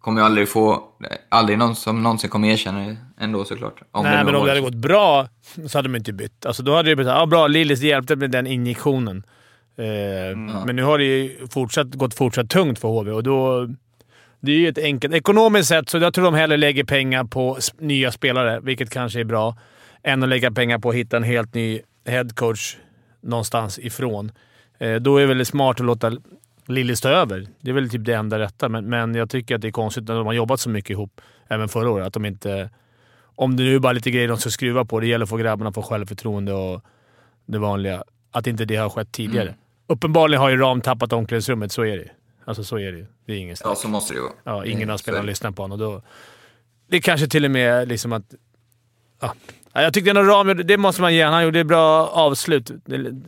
kommer ju aldrig få, aldrig någon som någonsin kommer erkänna det ändå såklart. Om Nej, nu men om det hade gått bra så hade de inte bytt. Alltså, då hade det blivit såhär, ja bra, Lillis hjälpte med den injektionen. Eh, Men nu har det ju fortsatt, gått fortsatt tungt för HV och då... Det är ju ett enkelt... Ekonomiskt sett så jag tror de hellre lägger pengar på nya spelare, vilket kanske är bra, än att lägga pengar på att hitta en helt ny headcoach någonstans ifrån. Eh, då är det väl smart att låta Lillis ta över. Det är väl typ det enda rätta, men, men jag tycker att det är konstigt när de har jobbat så mycket ihop, även förra året, att de inte... Om det nu är bara lite grejer de ska skruva på, det gäller att få grabbarna att få självförtroende och det vanliga. Att inte det har skett tidigare. Mm. Uppenbarligen har ju Ram tappat omklädningsrummet, så är det. Alltså så är det ju. Det är ingen Ja, så måste det ju vara. Ja, ingen Eh, av spelarna lyssnar på honom. Då, det kanske till och med liksom att... Ja. Ja, Jag tyckte ändå Ram, det måste man ge Han gjorde bra avslut.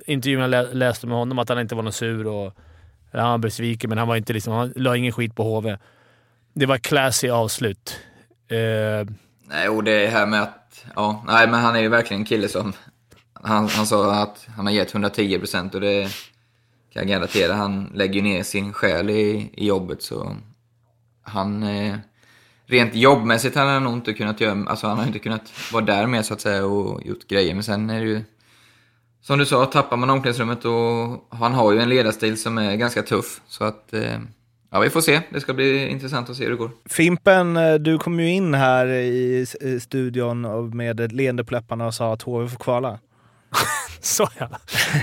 Intervjun jag lä- läste med honom, att han inte var någon sur och... Han var besviken, men han var inte liksom... Han la ingen skit på HV. Det var classy avslut. Eh, Nej, och det här med att, ja, nej men han är ju verkligen en kille som, han, han sa att han har gett 110 procent och det kan jag garantera. Han lägger ju ner sin själ i, i jobbet så han, eh, rent jobbmässigt hade han nog inte kunnat göra, alltså han har inte kunnat vara där med så att säga och gjort grejer. Men sen är det ju, som du sa, tappar man omklädningsrummet och han har ju en ledarstil som är ganska tuff. Så att, eh, ja vi får se. Det ska bli intressant att se hur det går. Fimpen, eh, du kom ju in här i studion med ett leende på läpparna och sa att HV får kvala. [LAUGHS] Så ja.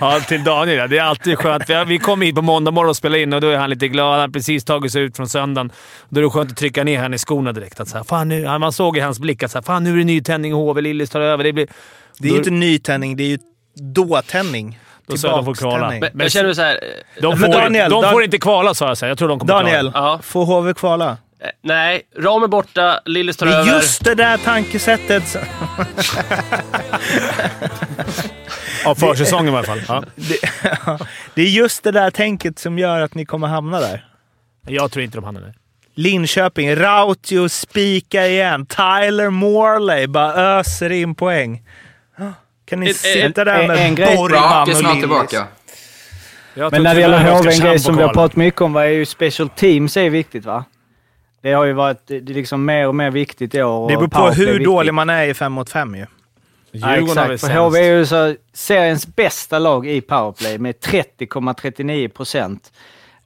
ja. Till Daniel ja. Det är alltid skönt. Vi- Vi kom hit på måndag morgon och spelade in och då är han lite glad. Han har precis tagit sig ut från söndagen. Då är det skönt att trycka ner han i skorna direkt. Att så här, fan nu, man såg i hans blick att så här, fan, nu är det nytändning i HV. Lillis tar över. Det blir, Det är ju inte nytändning, det är ju dåtändning. Då sa jag de får kvala. Men jag känner så här... eh, de Men får, Daniel, de Dan- får inte kvala sa jag. Så här. Jag tror de kommer Daniel, klara. Ja. får HV kvala? eh, Nej, Ram är borta, Lillis tar Det är över. just det där tankesättet. [LAUGHS] Ja, försäsongen i alla fall. Ja. Det, [LAUGHS] det är just det där tänket som gör att ni kommer hamna där. Jag tror inte de hamnar där. Linköping, Rautio spikar igen. Tyler Morley bara öser in poäng. Kan ni En- sitta en- där med en grej- Borgman och Lillis? tillbaka. Jag Men när det gäller HV, en grej som vi har pratat mycket om var är ju special teams är viktigt va? Det har ju varit det är liksom mer och mer viktigt i år. Det beror på hur dålig man är i fem mot fem ju. Ja, Djurgården väl exakt. För HV är ju så seriens bästa lag i powerplay med 30,39 procent.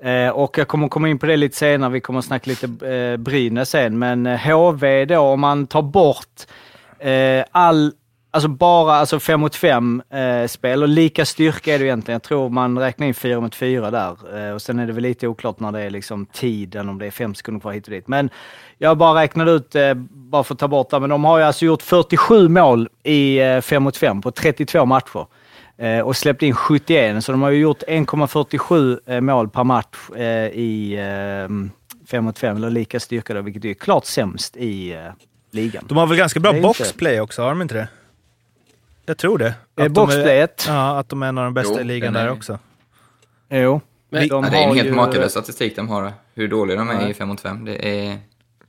Eh, och jag kommer komma in på det lite senare. Vi kommer att snacka lite eh, Brynäs sen. Men eh, HV då, om man tar bort eh, all Alltså bara alltså fem mot fem eh, spel och lika styrka är det egentligen. Jag tror man räknar in fyra mot fyra där. Eh, och sen är det väl lite oklart när det är liksom tiden, om det är fem sekunder kvar hit och dit. Men jag bara räknade ut, eh, bara för att ta bort det, men de har ju alltså gjort 47 mål i eh, fem mot fem på 32 matcher. Eh, och släppt in 71, så de har ju gjort 1,47 eh, mål per match i fem mot fem, eller lika styrka då, vilket är klart sämst i ligan. De har väl ganska bra boxplay också, har de inte det? Jag tror det. Eh, Att de är- boxplayet? Ja, att de är en av de bästa Jo, i ligan där också. Jo. Men- de Ja, det är en helt ju- makalös statistik de har. Hur dåliga de är i 5 mot 5. Det är,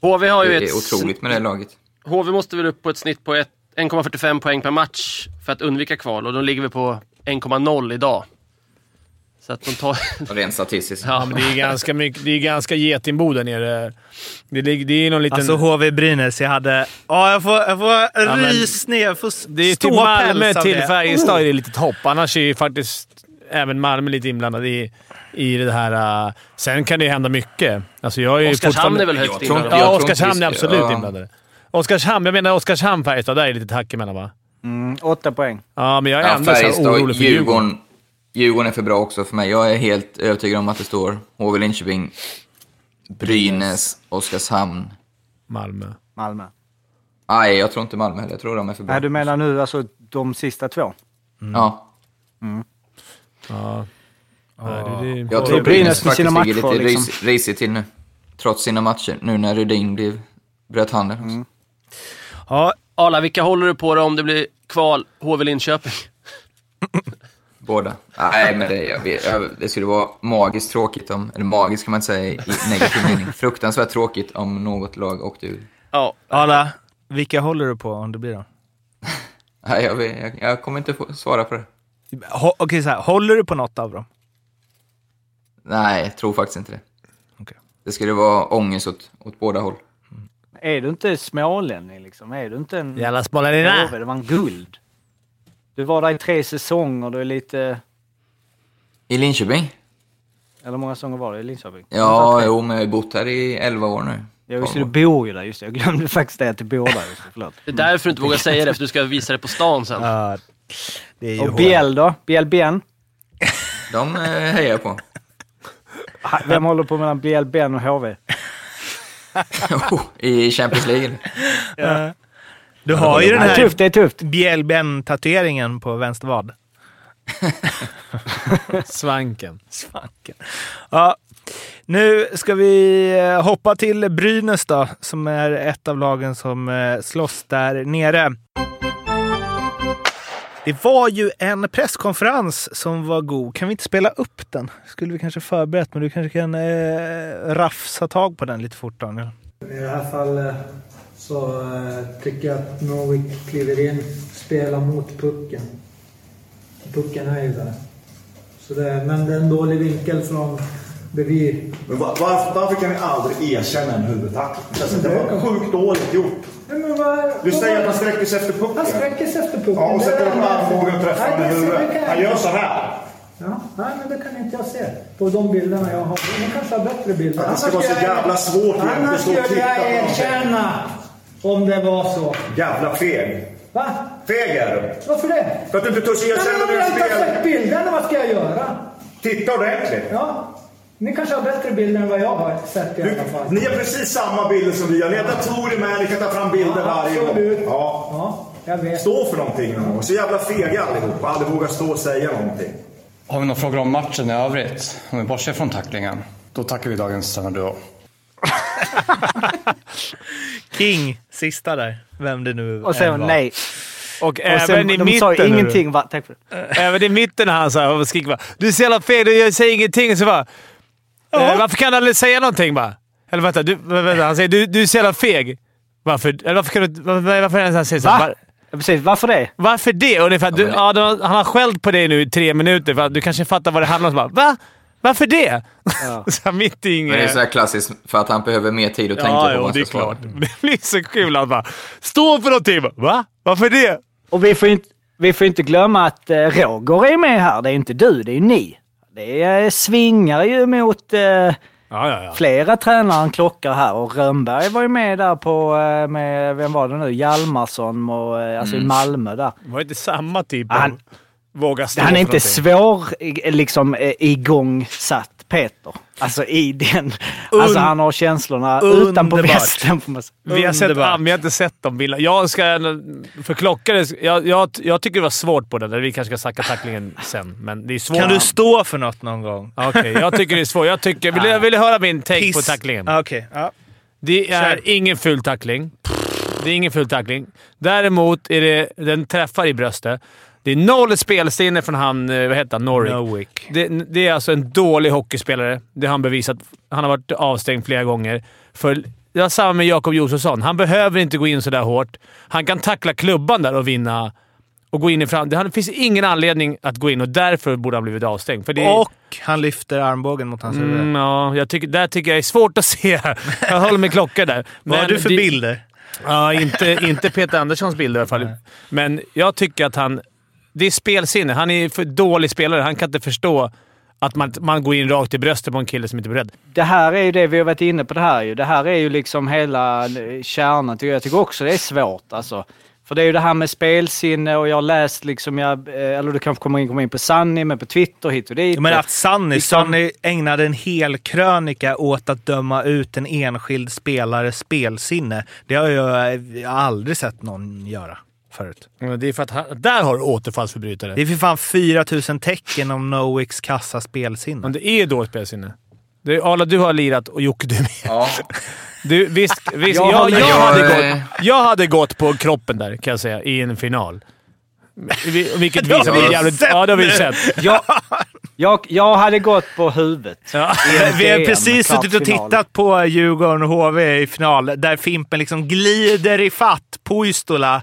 HV har ju det ett... är otroligt med det laget. HV måste väl upp på ett snitt på ett- 1,45 poäng per match för att undvika kval och de ligger vi på 1,0 idag. Så att de tar... [LAUGHS] Rent statistiskt. Ja, men det är ganska, mycket, det är ganska getingbo där nere. Det, det är någon liten... Alltså HV Brynäs, jag hade... Ja, jag får, jag får men- rysningar. Jag får det är ståpäls Malmö till. Färjestad är det lite hopp. Annars är ju faktiskt även Malmö lite inblandad i, i det här. uh, sen kan det ju hända mycket. Alltså jag är Oskarshamn fortfarande- är väl högt inblandad? Ja, Oskarshamn är absolut ja. inblandade. Oskarshamn, jag menar Oskarshamn-Färjestad, där är det lite hack emellan va? Mm, åtta poäng. Ja, men jag är Ja, ändå så orolig för Djurgården. Djurgården. Är för bra också för mig. Jag är helt övertygad om att det står HV Linköping, Brynäs, Oskarshamn. Malmö. Malmö. Nej, jag tror inte Malmö heller. Jag tror de är för bra. Nej, du menar nu alltså de sista två? Ja. Ja. Ja, det, det, Jag det är tror Brynäs Brynäs med sina faktiskt ligger matcher, lite liksom. ris- risigt till nu. Trots sina matcher. Nu när Rudin blev, bröt handen. också. Ja, Arla, vilka håller du på då om det blir kval HV Linköping? [LAUGHS] Båda. Nej, men det, jag vet, jag, det skulle vara magiskt tråkigt om... Eller magiskt kan man inte säga i negativ mening. [LAUGHS] Fruktansvärt tråkigt om något lag åkte ur. Ja, Arla, vilka håller du på om det blir då? [LAUGHS] Nej, jag, vet, jag, jag kommer inte få svara på det. Okej, så här. Håller du på något av dem? Nej, jag tror faktiskt inte det. Okej. Det skulle vara ångest åt, åt båda håll. Är du inte smålänning liksom? Är du inte en... Jävla smålänningar. HV, Det var en guld. Du var där i tre säsonger. Du är lite... I Linköping? Eller hur många säsonger var det i Linköping? Ja, jo, men jag har bott här i 11 år nu. Ja, just det. Du bor ju där. Just det. Jag glömde [LAUGHS] faktiskt det att du bor där. Just det. Förlåt. det är därför du inte vågar säga det, för du ska visa det på stan sen. Ja, det är ju Och. Biel då? Biel Ben? De eh, hejar jag på. Vem håller på mellan Biel Ben och HV? [LAUGHS] Oh, I Champions League. Du har ju den här tufft, det är tufft. Biel-Ben-tatueringen på vänster vad. [LAUGHS] Svanken. Svanken. Ja, nu ska vi eh, hoppa till Brynäs då, som är ett av lagen som eh, slåss där nere. Det var ju en presskonferens som var god. Kan vi inte spela upp den? Skulle vi kanske förberett, men du kanske kan eh, rafsa tag på den lite fort Daniel. I det här fallet så eh, tycker jag att Norwich kliver in, spelar mot pucken. Pucken är ju där. Så det, men det är en dålig vinkel från bredvid. Men var, varför, varför kan ni aldrig erkänna en huvudtackling? Alltså, det var sjukt dåligt gjort. Men vad, Du säger att han sträcker sig efter pucken. Han sträcker sig efter pucken. Ja, och sätter upp armbågen och träffar med huvudet. Han gör så här. Ja, nej, men det kan inte jag se på de bilderna jag har. Ni kanske har bättre bilder. Att det ska Annars vara så jävla svårt att Annars stå och skulle jag erkänna om det var så. Jävla feg. Va? Feg är du. Varför det? För att du inte törs erkänna dina jag inte har sett bilderna, vad ska jag göra? Titta ordentligt. Ja, ni kanske har bättre bilder än vad jag har sett i Du, alla fall. ni har precis samma bilder som vi har. Ni har datorer med, ni kan ta fram bilder Ja, varje gång. Ja. Ja, jag vet. Stå för någonting någon gång. Så jävla fega allihopa. Aldrig vågar stå och säga någonting. Har vi några frågor om matchen i övrigt? Om vi bortser från tacklingen. Då tackar vi dagens tränarduo. [LAUGHS] King, sista där. Vem det nu Och sen var. nej. Och, Och även sen, i de mitten. sa ingenting. Va? Tack för det. Även i mitten när han och bara “Du är så jävla fel, du säger ingenting”. Så bara, eh, “Varför kan du aldrig säga någonting?” bara? Eller vänta, du, vänta han säger du, “Du är så jävla feg”. Varför, eller varför kan du... Varför, varför är det han säger så? Va? Var, Ja, precis. Varför det? varför det? Ungefär, du, ja, de, han har skällt på dig nu i tre minuter för att du kanske fattar vad det handlar om. Bara, Va? Varför det? Ja. [LAUGHS] så här, mitt i Men det är inget... så här klassiskt för att han behöver mer tid att tänka Ja, på jo, vad det är klart. Det blir så kul att bara stå för någonting. Va? Varför det? Och vi får inte, vi får inte glömma att eh, Roger är med här. Det är inte du, det är ni. Det är, eh, svingar ju mot eh, Ja, ja, ja. Flera tränare han klockar här och Rönnberg var ju med där på, eh, med, vem var det nu, Hjalmarsson och, eh, alltså i Malmö där. Det var inte samma typ Han- våga stå Han är inte svår i- liksom eh, igångsatt Peter. Alltså i den. Alltså han har känslorna utanpå Underbart. västen. får man säga. Vi har, sett, ah, men vi har inte sett de bilderna. Jag ska... För klockare... Jag, jag, jag tycker det var svårt på den. där. Vi kanske ska snacka tacklingen sen, men det är svårt. Kan du stå för något någon gång? Okej, jag tycker det är svårt. Jag, tycker, vill, jag vill höra min take Piss. på tacklingen. Okej, ja. Det är ingen ful tackling. Det är ingen ful tackling. Däremot är det... Den träffar i bröstet. Det är noll spelsinne från han... eh, Vad heter han? Norwick. Nowick. Det, det är alltså en dålig hockeyspelare. Det har han bevisat. Han har varit avstängd flera gånger. För det var samma med Jakob Josefsson. Han behöver inte gå in så där hårt. Han kan tackla klubban där och vinna och gå in i fram. Det finns ingen anledning att gå in och därför borde han blivit avstängd. För det är, Och han lyfter armbågen mot hans huvud. Mm, ja, jag tycker, där tycker jag är svårt att se. Jag håller med klocka där. [LAUGHS] Vad har du för det- bilder? Ja, inte, inte Peter Anderssons bild i alla fall. Men jag tycker att han... Det är spelsinne. Han är för dålig spelare. Han kan inte förstå att man, man går in rakt i bröstet på en kille som inte är beredd. Det här är ju det vi har varit inne på det här ju. Det här är ju liksom hela eh, kärnan. Jag tycker också det är svårt alltså. För det är ju det här med spelsinne och jag har läst liksom, jag, eh, eller du kanske kommer in, kommer in på Sunny, men på Twitter hit och dit. Men att Sanny, liksom- Sanny ägnade en hel krönika åt att döma ut en enskild spelares spelsinne. Det har jag, jag har aldrig sett någon göra förut. Det är för att han, där har du återfallsförbrytare. Det är för fan 4000 tecken om Nowicks kassa spelsinne. Men det är dåligt spelsinne. Är, Arla, du har lirat och Jocke, du med. Ja. Du, visst, visst, Jag jag, har- jag, hade gått, jag hade gått på kroppen där, kan jag säga, i en final. Vi- Vilket [LAUGHS] Det har visar vi mig jävligt... sett Ja, det har vi sett. jag, jag, jag hade gått på huvudet. Ja. [LAUGHS] Vi har precis suttit och tittat på Djurgården och HV i final, där Fimpen liksom glider i fatt Puistola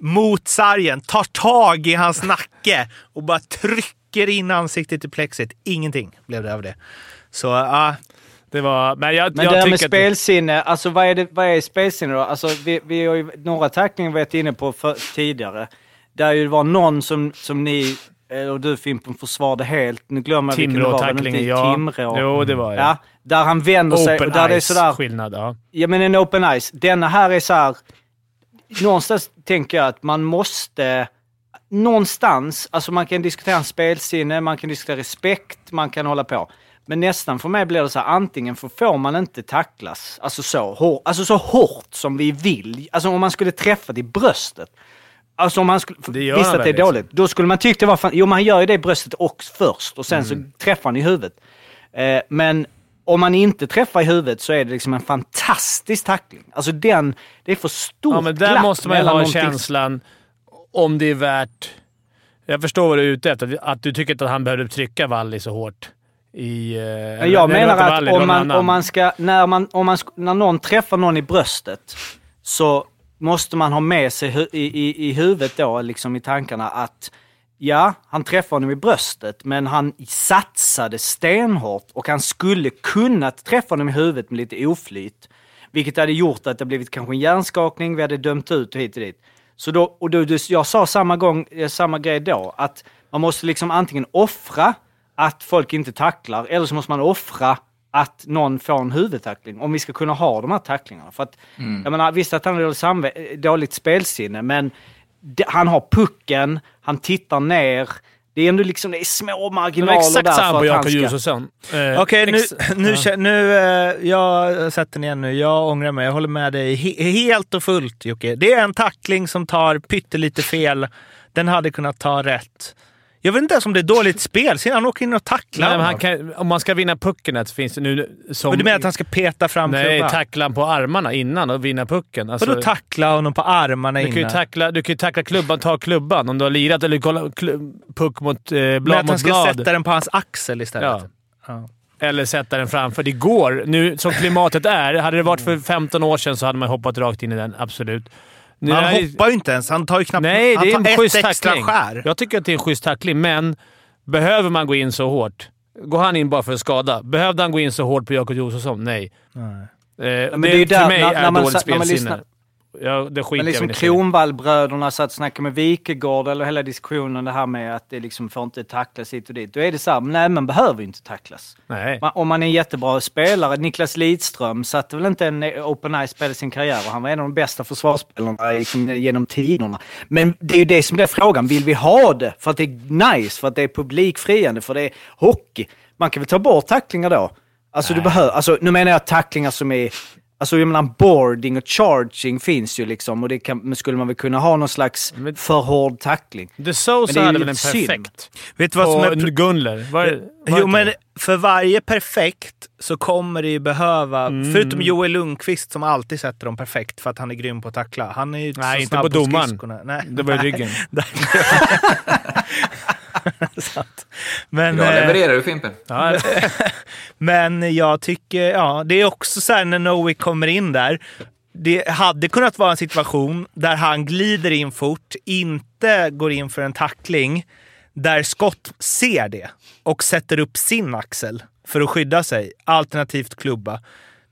mot sargen, tar tag i hans nacke och bara trycker in ansiktet i plexit. Ingenting blev det av det. Så ja, Det var... Men jag, Men jag det här med spelsinne, alltså vad är, det, vad är spelsinne då? Alltså vi, vi har ju några tacklingar varit inne på för, tidigare. Där ju det var någon som, som ni, eh, och du Fimpen, försvarade helt. Nu glömmer jag vilken det var. det Timrå-tacklingen, i ja. Timrå? Jo, det var det. Ja, där han vänder sig Open och där det är ice sådär... skillnad, ja. Ja, men en open ice. Denna här är så här. Någonstans tänker jag att man måste... Någonstans, alltså man kan diskutera en spelsinne, man kan diskutera respekt, man kan hålla på. Men nästan för mig blir det så här, antingen för får man inte tacklas, alltså så, hårt, alltså så hårt som vi vill. Alltså om man skulle träffa det i bröstet. Alltså om man skulle, Det gör visst att det är liksom. dåligt. Då skulle man tycka det var fan, jo man gör ju det i bröstet också först och sen Mm. så träffar han i huvudet. Eh, men om man inte träffar i huvudet så är det liksom en fantastisk tackling. Alltså den, det är för stort Ja, men där måste man ju ha någonting- känslan om det är värt... Jag förstår vad du är ute efter. Att du tycker inte att han behövde trycka Valli så hårt. I, eh, jag det menar att Valli, om man, om man ska, när, man, om man, när någon träffar någon i bröstet så måste man ha med sig hu- i, i, i huvudet då, liksom i tankarna att ja, han träffade honom i bröstet, men han satsade stenhårt och han skulle kunnat träffa honom i huvudet med lite oflyt. Vilket hade gjort att det blivit kanske en hjärnskakning, vi hade dömt ut och hit och dit. Så då, och då, jag sa samma, gång, eh, samma grej då, att man måste liksom antingen offra att folk inte tacklar, eller så måste man offra att någon får en huvudtackling om vi ska kunna ha de här tacklingarna. För att, jag menar, visst att han har dåligt, dåligt spelsinne, men han har pucken, han tittar ner. Det är ändå liksom, det är små Det var marginaler exakt där samma för på att han Jakob ska... Josefsson. Eh, Okej, nu, ex- nu, ja. kä- nu eh, jag har sett den igen nu. Jag ångrar mig. Jag håller med dig he- helt och fullt Jocke. Det är en tackling som tar pyttelite fel. Den hade kunnat ta rätt. Jag vet inte ens om det är dåligt spel. Sen han åker in och tacklar Nej, men honom. kan, om man ska vinna pucken så finns det nu... Som, Och du menar att han ska peta fram Nej, klubban? tackla han på armarna innan och vinna pucken. Alltså, Vadå tackla honom på armarna du kan, ju innan? tackla, du kan ju tackla klubban, ta klubban om du har lirat eller kolla puck mot eh, Men blad att han mot ska blad. sätta den på hans axel istället. Ja. Eller sätta den framför. Det går. Nu som klimatet är. Hade det varit för 15 år sedan så hade man hoppat rakt in i den. Absolut. Nu han är- hoppar ju inte ens. Han tar ju knappt... Nej, han det är tar en ett schysst extra tackling. skär. Jag tycker att det är en schysst tackling, men behöver man gå in så hårt? Går han in bara för att skada? Behövde han gå in så hårt på Jakob Josefsson? Nej. Eh, men det är ju för där- mig när- är när man dåligt spelsinne. Ja, det Men liksom. Kronvallbröderna satt och snackade med Wikegård eller hela diskussionen det här med att det liksom får inte tacklas hit och dit. Då är det så här, nej man behöver inte tacklas. Nej. Man, om man är en jättebra spelare, Niklas Lidström satte väl inte en open eye spel i sin karriär och han var en av de bästa försvarsspelarna liksom, genom tiderna. Men det är ju det som blir frågan, vill vi ha det för att det är nice, för att det är publikfriande, för det är hockey? Man kan väl ta bort tacklingar då? Alltså, du behöver, alltså nu menar jag tacklingar som är Alltså jag menar boarding och charging finns ju liksom och det kan, men skulle man väl kunna ha någon slags för hård tackling. De Sousa hade väl en perfekt? Vet du vad som På är... Gunler. Var, var Jo, inte men för varje perfekt så kommer det ju behöva, Mm. förutom Joel Lundqvist som alltid sätter dem perfekt för att han är grym på att tackla. Han är ju Nej, så inte snabb på domaren. skridskorna. Nej, Det var i ryggen. [LAUGHS] [LAUGHS] Men, Idag eh, levererar du Fimpen. Ja, [LAUGHS] men jag tycker, ja, det är också så här när Nowick kommer in där. Det hade kunnat vara en situation där han glider in fort, inte går in för en tackling, där Scott ser det och sätter upp sin axel för att skydda sig, alternativt klubba.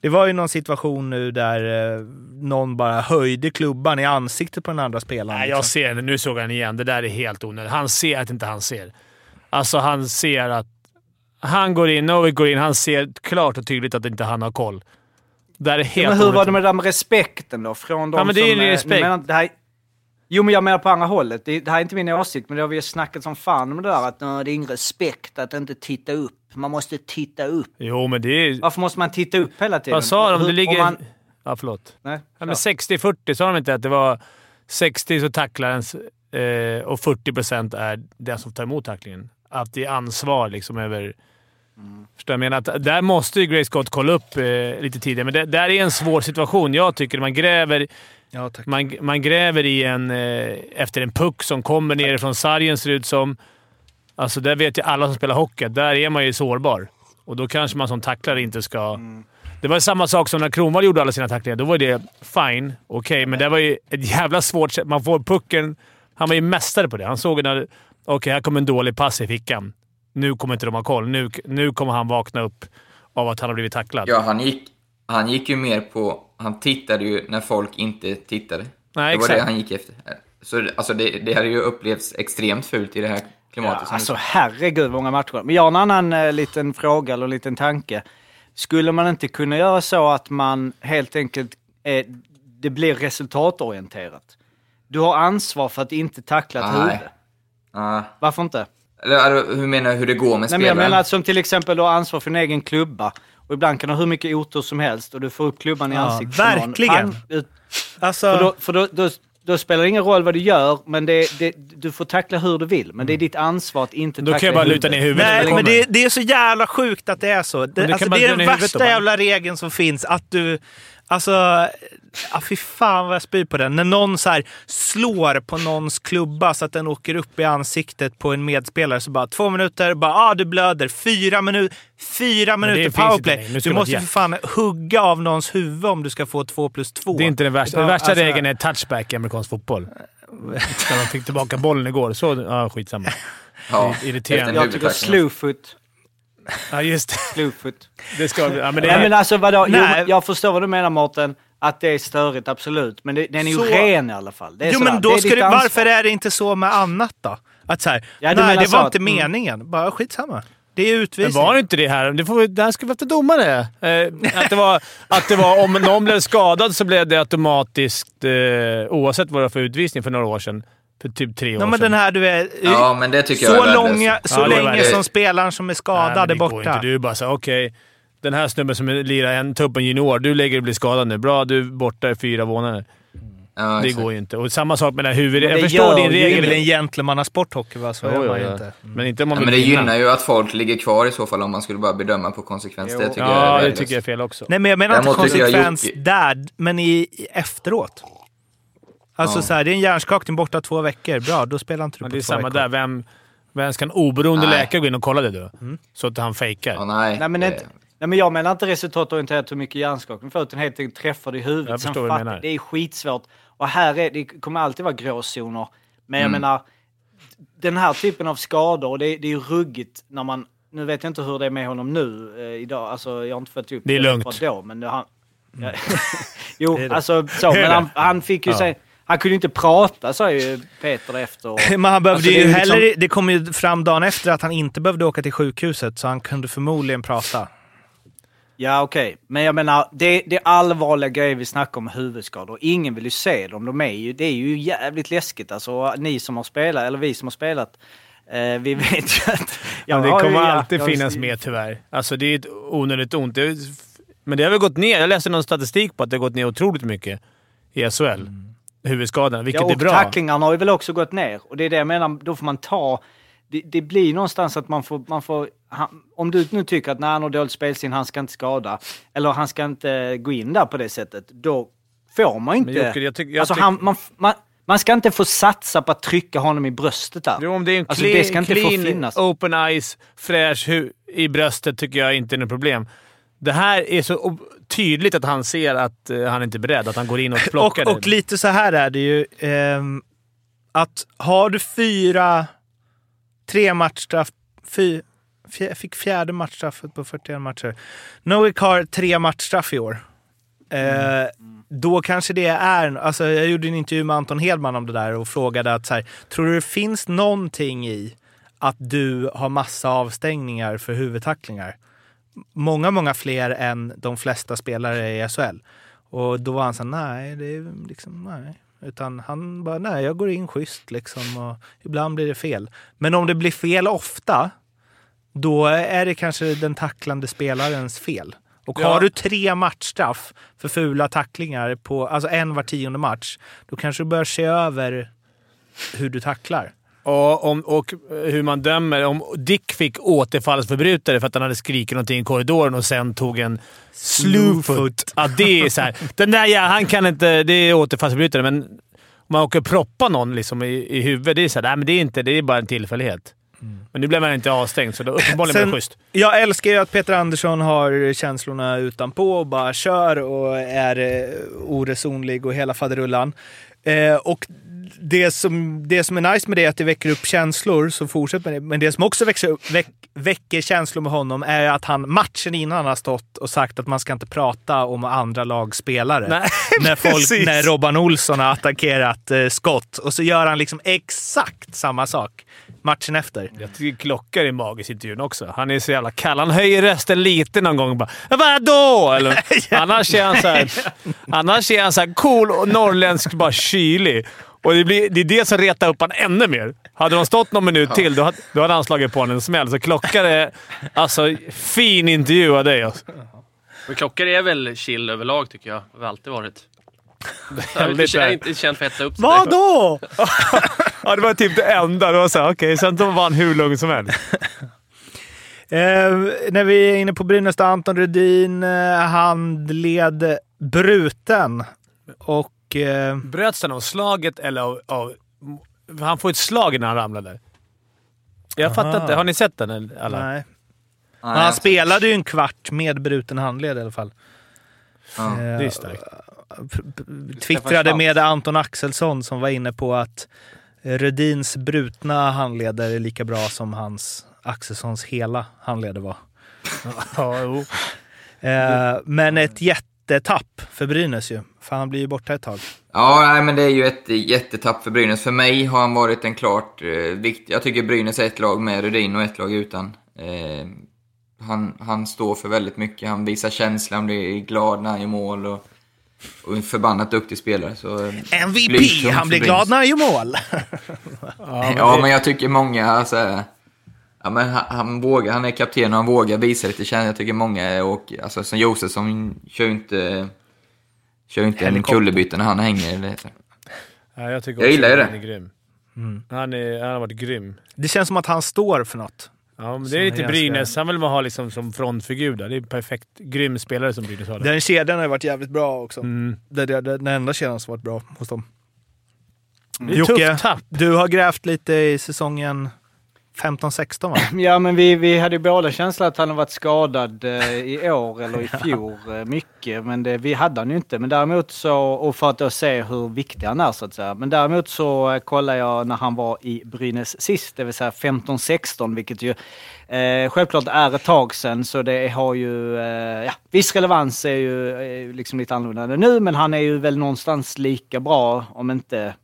Det var ju någon situation nu där eh, någon bara höjde klubban i ansiktet på den andra spelaren. Nej, liksom. jag ser det. Nu såg jag den igen. Det där är helt onödigt. Han ser att inte han ser. Alltså, han ser att... Han går in, Novik går in, han ser klart och tydligt att inte han har koll. Det där är helt Ja, men hur var det onödigt. med det med respekten då? Från de Ja, men det är som, ju eh, respekt. menar, det här, jo, men jag menar på andra hållet. Det, det här är inte min åsikt, men det har vi ju snackat som fan om det där att "Nå, det är ingen respekt att inte titta upp. Man måste titta upp. Jo, men det är... Varför måste man titta upp hela tiden? Vad sa de? Det ligger... Man, Ja, förlåt. nej, Ja, men 60-40 sa de inte att det var 60 så tacklarens eh, och 40 procent är den som tar emot tacklingen. Att det är ansvar liksom över... Förstår jag menar? Att där måste ju Grace Scott kolla upp eh, lite tidigare, men det där är en svår situation. Jag tycker man gräver, Ja, tack. man, man gräver i en, eh, efter en puck som kommer nerifrån sargen, ser det ut som. Alltså, där vet ju alla som spelar hockey där är man ju sårbar. Och då kanske man som tacklare inte ska... Det var samma sak som när Kronwall gjorde alla sina tacklingar. Då var det fine, okej, men det var ju ett jävla svårt sätt. Man får pucken... Han var ju mästare på det. Han såg när... Okej, här kommer en dålig pass i fickan. Nu kommer inte de ha koll. Nu, nu kommer han vakna upp av att han har blivit tacklad. Ja, han gick, han gick ju mer på... Han tittade ju när folk inte tittade. Nej, det var det exakt. han gick efter. Så det- alltså, det, det hade ju upplevts extremt fult i det här klimatet. Ja, alltså herregud många matcher. Men jag har en annan eh, liten fråga eller liten tanke. Skulle man inte kunna göra så att man helt enkelt, eh, det blir resultatorienterat? Du har ansvar för att inte tackla ett Nej. huvud. Ja. Varför inte? Eller hur menar du hur det går med Nej, men spelaren? jag menar att som till exempel du har ansvar för din egen klubba. Och ibland kan du ha hur mycket otur som helst och du får upp klubban i Ja, ansiktet. någon. verkligen. Alltså, För, då, för då, då, då spelar det ingen roll vad du gör, men det, det, du får tackla hur du vill. Men det är ditt ansvar att inte Då tackla kan jag bara luta ner huvudet. Nej, men det, det är så jävla sjukt att det är så. Det, det alltså, det är den värsta då, jävla regeln som finns. Att du... Alltså... Ja, fy fan vad jag spyr på den. När någon så här slår på någons klubba så att den åker upp i ansiktet på en medspelare. Så bara två minuter, bara ah, du blöder. Fyra, minu fyra minuter powerplay. Du måste för fan hugga av någons huvud om du ska få två plus två. Det är inte den värsta. Den värsta alltså, regeln är touchback i amerikansk fotboll. När de fick tillbaka bollen igår. Så, ja, skitsamma. Ja, Irriterande. Jag tycker slowfoot. Ja, just det. Slowfoot. det ska, ja, men det Nej men alltså vadå? Jo, Nej. jag förstår vad du menar Mårten. Att det är störigt, absolut. Men det, den är ju Så- ren i alla fall. Det är Jo, sådär, men då det är ska ditt ansvar. varför är det inte så med annat då? Att så här, Ja, du nej menar det så var att- inte mm. meningen. Bara skitsamma. Det är Men utvisning. var det inte det här? Det, får, vi- det här ska vi efter domare. Eh, att, det var, att det var om någon blev skadad så blev det automatiskt, eh, oavsett vad det var för utvisning för några år sedan, för typ tre år Ja, men sedan. den här du är... Ja, men det tycker jag så är värdelöst. långa, så Ja, är länge som spelaren som är Nej, skadad är det går borta. Inte. Du är bara såhär, okej. den här snubben som lirar en, tar upp en junior, du lägger och blir skadad nu. Bra, du är borta i fyra månader. Ja, det går ju inte. Och samma sak med den här huvudet. Jag förstår gör din ju Det är regel. väl en gentlemannasport hockey va? Så Jo, gör man ju ja. inte. Men inte om man Ja, men det vinna. gynnar ju att folk ligger kvar i så fall om man skulle bara bedöma på konsekvens. Jo. Det tycker jag är Ja, det tycker jag är fel också. Nej, men jag menar inte Däremot jag konsekvens Jocke- där, men i, i efteråt. Alltså Ja. så här, det är en hjärnskakning borta två veckor. Bra, då spelar inte du på det är två samma veckor. där. Vem, vem ska en oberoende Nej. läkare gå in och kolla det då? Mm. Så att han fejkar. Ja, nej. Nej men, det- inte, nej men jag menar inte resultatorienterat hur mycket hjärnskakning du får, utan helt enkelt träffar du i huvudet. Jag förstår vad du menar. Det är skitsvårt. Och här är, det kommer alltid vara gråzoner. Men jag Mm. menar, den här typen av skador, och det, det är ju ruggigt när man... Nu vet jag inte hur det är med honom nu eh, idag. Alltså, jag har inte fått upp Det är lugnt. Då, men det, han, Ja. [LAUGHS] jo, Det är det. alltså så. Det Men det. han, han fick ju Ja. sig... Han kunde ju inte prata, sa ju Peter efter. [LAUGHS] Men han behövde Alltså, ju ju liksom- heller, det kom ju fram dagen efter att han inte behövde åka till sjukhuset, så han kunde förmodligen prata. Ja, okej. Men jag menar, det, det är allvarliga grejer vi snackar om huvudskador. Ingen vill ju se dem. De är ju, det är ju jävligt läskigt. Alltså, ni som har spelat, eller vi som har spelat, eh, vi [LAUGHS] vet ju att... Ja, jag det ju- kommer ja, alltid jag- finnas med tyvärr. Alltså det är ett onödigt ont. Det men det har väl gått ner. Jag läste någon statistik på att det har gått ner otroligt mycket i SHL. Huvudskadorna, vilket ja, och är bra. tacklingarna har ju väl också gått ner. Och det är det jag menar, då får man ta... Det, det blir någonstans att man får... Man får han, om du nu tycker att när han har dåligt spelsin, han ska inte skada, eller han ska inte gå in där på det sättet, då får man inte... Men Jocke, jag tycker- jag alltså han, man, man, man ska inte få satsa på att trycka honom i bröstet där. Jo, om det är en alltså, clean, det ska inte få clean finnas. open eyes, fräsch i bröstet tycker jag inte är något problem. Det här är så tydligt att han ser att eh, han inte är beredd, att han går in och plockar Och, och det. lite så här är det ju. ehm, att har du fyra, tre matchstraff, fy, fjär, fick fjärde matchstraffet på 41 matcher. Nowick har tre matchstraff i år. Eh, Då kanske det är, alltså jag gjorde en intervju med Anton Hedman om det där och frågade att så här, tror du det finns någonting i att du har massa avstängningar för huvudtacklingar? Många, många fler än de flesta spelare i SHL. Och då var han så här, nej, det är liksom, nej. Utan han bara, nej, jag går in schysst liksom och ibland blir det fel. Men om det blir fel ofta, då är det kanske den tacklande spelarens fel. Och Ja. har du tre matchstraff för fula tacklingar, på, alltså en var tionde match, då kanske du bör se över hur du tacklar. Och, om, och hur man dömer. Om Dick fick återfallsförbrytare för att han hade skrikit någonting i korridoren och sen tog en slewfoot. Ja, det är så här. Den där ja, han kan inte... Det är återfallsförbrytare, men om man åker proppa någon liksom i, i huvudet, det är så här, nej, men det är inte Det är bara en tillfällighet. Men nu blev man inte avstängd, så då uppenbarligen blev Sen- det schysst. Jag älskar ju att Peter Andersson har känslorna utanpå och bara kör och är eh, oresonlig och hela faderullan. Eh, och det som, det som är nice med det är att det väcker upp känslor, så fortsätt med det. Men det som också växer väck, väcker känslor med honom är att han matchen innan har stått och sagt att man ska inte prata om andra lagspelare. Nej, [LAUGHS] när, folk, precis. när Robban Olsson har attackerat eh, skott. Och så gör han liksom exakt samma sak matchen efter. Jag tycker Klockar är magisk i intervjun också. Han är så jävla kall. Han höjer rösten lite någon gång och bara “Vadå?” Eller, [LAUGHS] annars, är han så här, [LAUGHS] annars är han så cool och norrländsk, bara kylig. Och det, blir, det är det som retar upp han ännu mer. Hade de stått någon minut till, då hade, då hade han slagit på honom en smäll. Så Klockar är... Alltså, fin intervju av dig. Alltså. Men klockor är väl chill överlag tycker jag. Har alltid varit. Väldigt inte, jag är inte känd för att hetta upp sig. Vadå? [LAUGHS] ja, det var typ det enda. Det var så här, okej, sen var han hur lugn som helst. Eh, när vi är inne på Brynäs, Anton Rudin eh, handled bruten. Och... Eh, Bröts han av slaget eller av, av... Han får ett slag när han ramlar där. Jag fattar Aha. inte. Har ni sett den eller- alla? nej. Men Nej, han spelade ju en kvart med bruten handled i alla fall. ja. Eh, Det är starkt. twittrade med Anton Axelsson som var inne på att eh, Rudins brutna handleder är lika bra som hans Axelssons hela handleder var. Ja, jo. Eh, men ett jättetapp för Brynäs ju, för han blir ju borta ett tag. Ja, nej, men det är ju ett jättetapp för Brynäs. För mig har han varit en klart eh, viktig... Jag tycker Brynäs är ett lag med Rudin och ett lag utan. Eh, han, han står för väldigt mycket. Han visar känsla, han blir glad när han gör mål och, och en förbannat duktig spelare. Så, eh, MVP! blygsam Han blir glad när han gör mål. Ja, [LAUGHS] men, jag tycker många... Alltså, ja, men han, han, vågar, han är kapten och han vågar visa lite känsla. Jag tycker många, och, alltså, som Josefsson, kör ju inte, kör ju inte en kullerbytta när han hänger. Eller. Ja, jag tycker Jag gillar ju det. Han är grym. Mm. Han, är, han har varit grym. Det känns som att han står för något. Ja, men det är lite ganska- Brynäs. Han vill man ha liksom som frontfigur där. Det är en perfekt grym spelare som Brynäs har. där. Den kedjan har varit jävligt bra också. Mm. Det är det- den enda kedjan som varit bra hos dem. Är Jocke, du har grävt lite i säsongen 15-16 va? [LAUGHS] Ja, men vi, vi hade ju båda känslan att han har varit skadad eh, i år eller i [LAUGHS] fjol eh, mycket. Men det, vi hade han ju inte. Men däremot så, och för att då se hur viktig han är så att säga. Men däremot så eh, kollade jag när han var i Brynäs sist, det vill säga 15-16, vilket ju eh, självklart är ett tag sedan. Så det har ju, eh, ja, viss relevans är ju eh, liksom lite annorlunda nu, men han är ju väl någonstans lika bra, om inte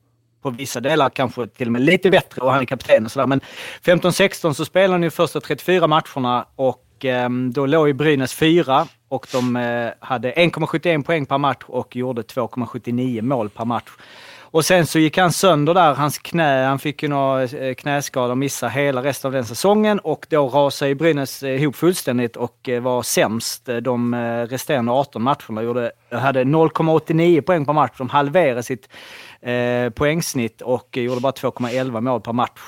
på vissa delar kanske till och med lite bättre och han är kapten och sådär. Men 15-16 så spelade han ju första 34 matcherna och eh, då låg ju Brynäs fyra och de eh, hade 1,71 poäng per match och gjorde 2,79 mål per match. Och sen så gick han sönder där, hans knä, han fick ju några eh, knäskador och missade hela resten av den säsongen och då rasade ju Brynäs eh, ihop fullständigt och eh, var sämst de resterande 18 matcherna. Gjorde, hade 0,89 poäng per match, de halverade sitt eh, poängsnitt och gjorde bara 2,11 mål per match.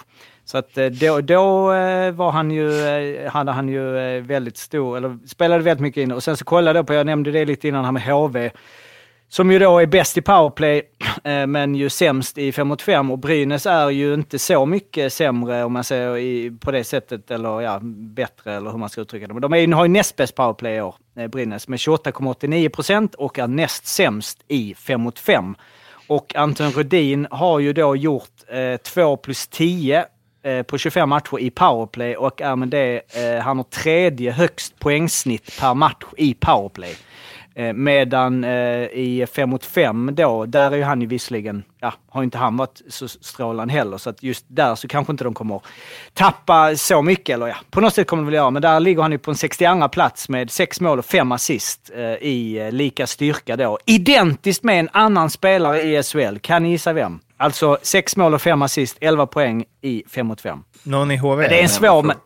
Så att eh, då, då eh, var han ju, eh, hade han ju väldigt stor, eller spelade väldigt mycket in. Och sen så kollade jag på, jag nämnde det lite innan här med HV, som ju då är bäst i powerplay, [CLEARS THROAT] men ju sämst i 5 mot 5. Och Brynäs är ju inte så mycket sämre om man säger i, på det sättet, eller ja, bättre eller hur man ska uttrycka det. Men de är, har ju näst bäst powerplay i år, Brynäs, med 28,89 procent och är näst sämst i 5 mot 5. Och Anton Rudin har ju då gjort eh, 2 plus 10 eh, på 25 matcher i powerplay och är med det, eh, han har tredje högst poängsnitt per match i powerplay. Eh, medan eh, i 5 mot 5 då, där är ju han ju visserligen, ja, har inte han varit så strålande heller. Så att just där så kanske inte de kommer tappa så mycket. Eller ja, på något sätt kommer de väl göra. Men där ligger han ju på en 62 plats med 6 mål och 5 assist eh, i lika styrka då. Identiskt med en annan spelare i SHL. Kan ni gissa vem? Alltså 6 mål och 5 assist, 11 poäng i 5 mot 5. Någon i HV? Det är en svår... Men,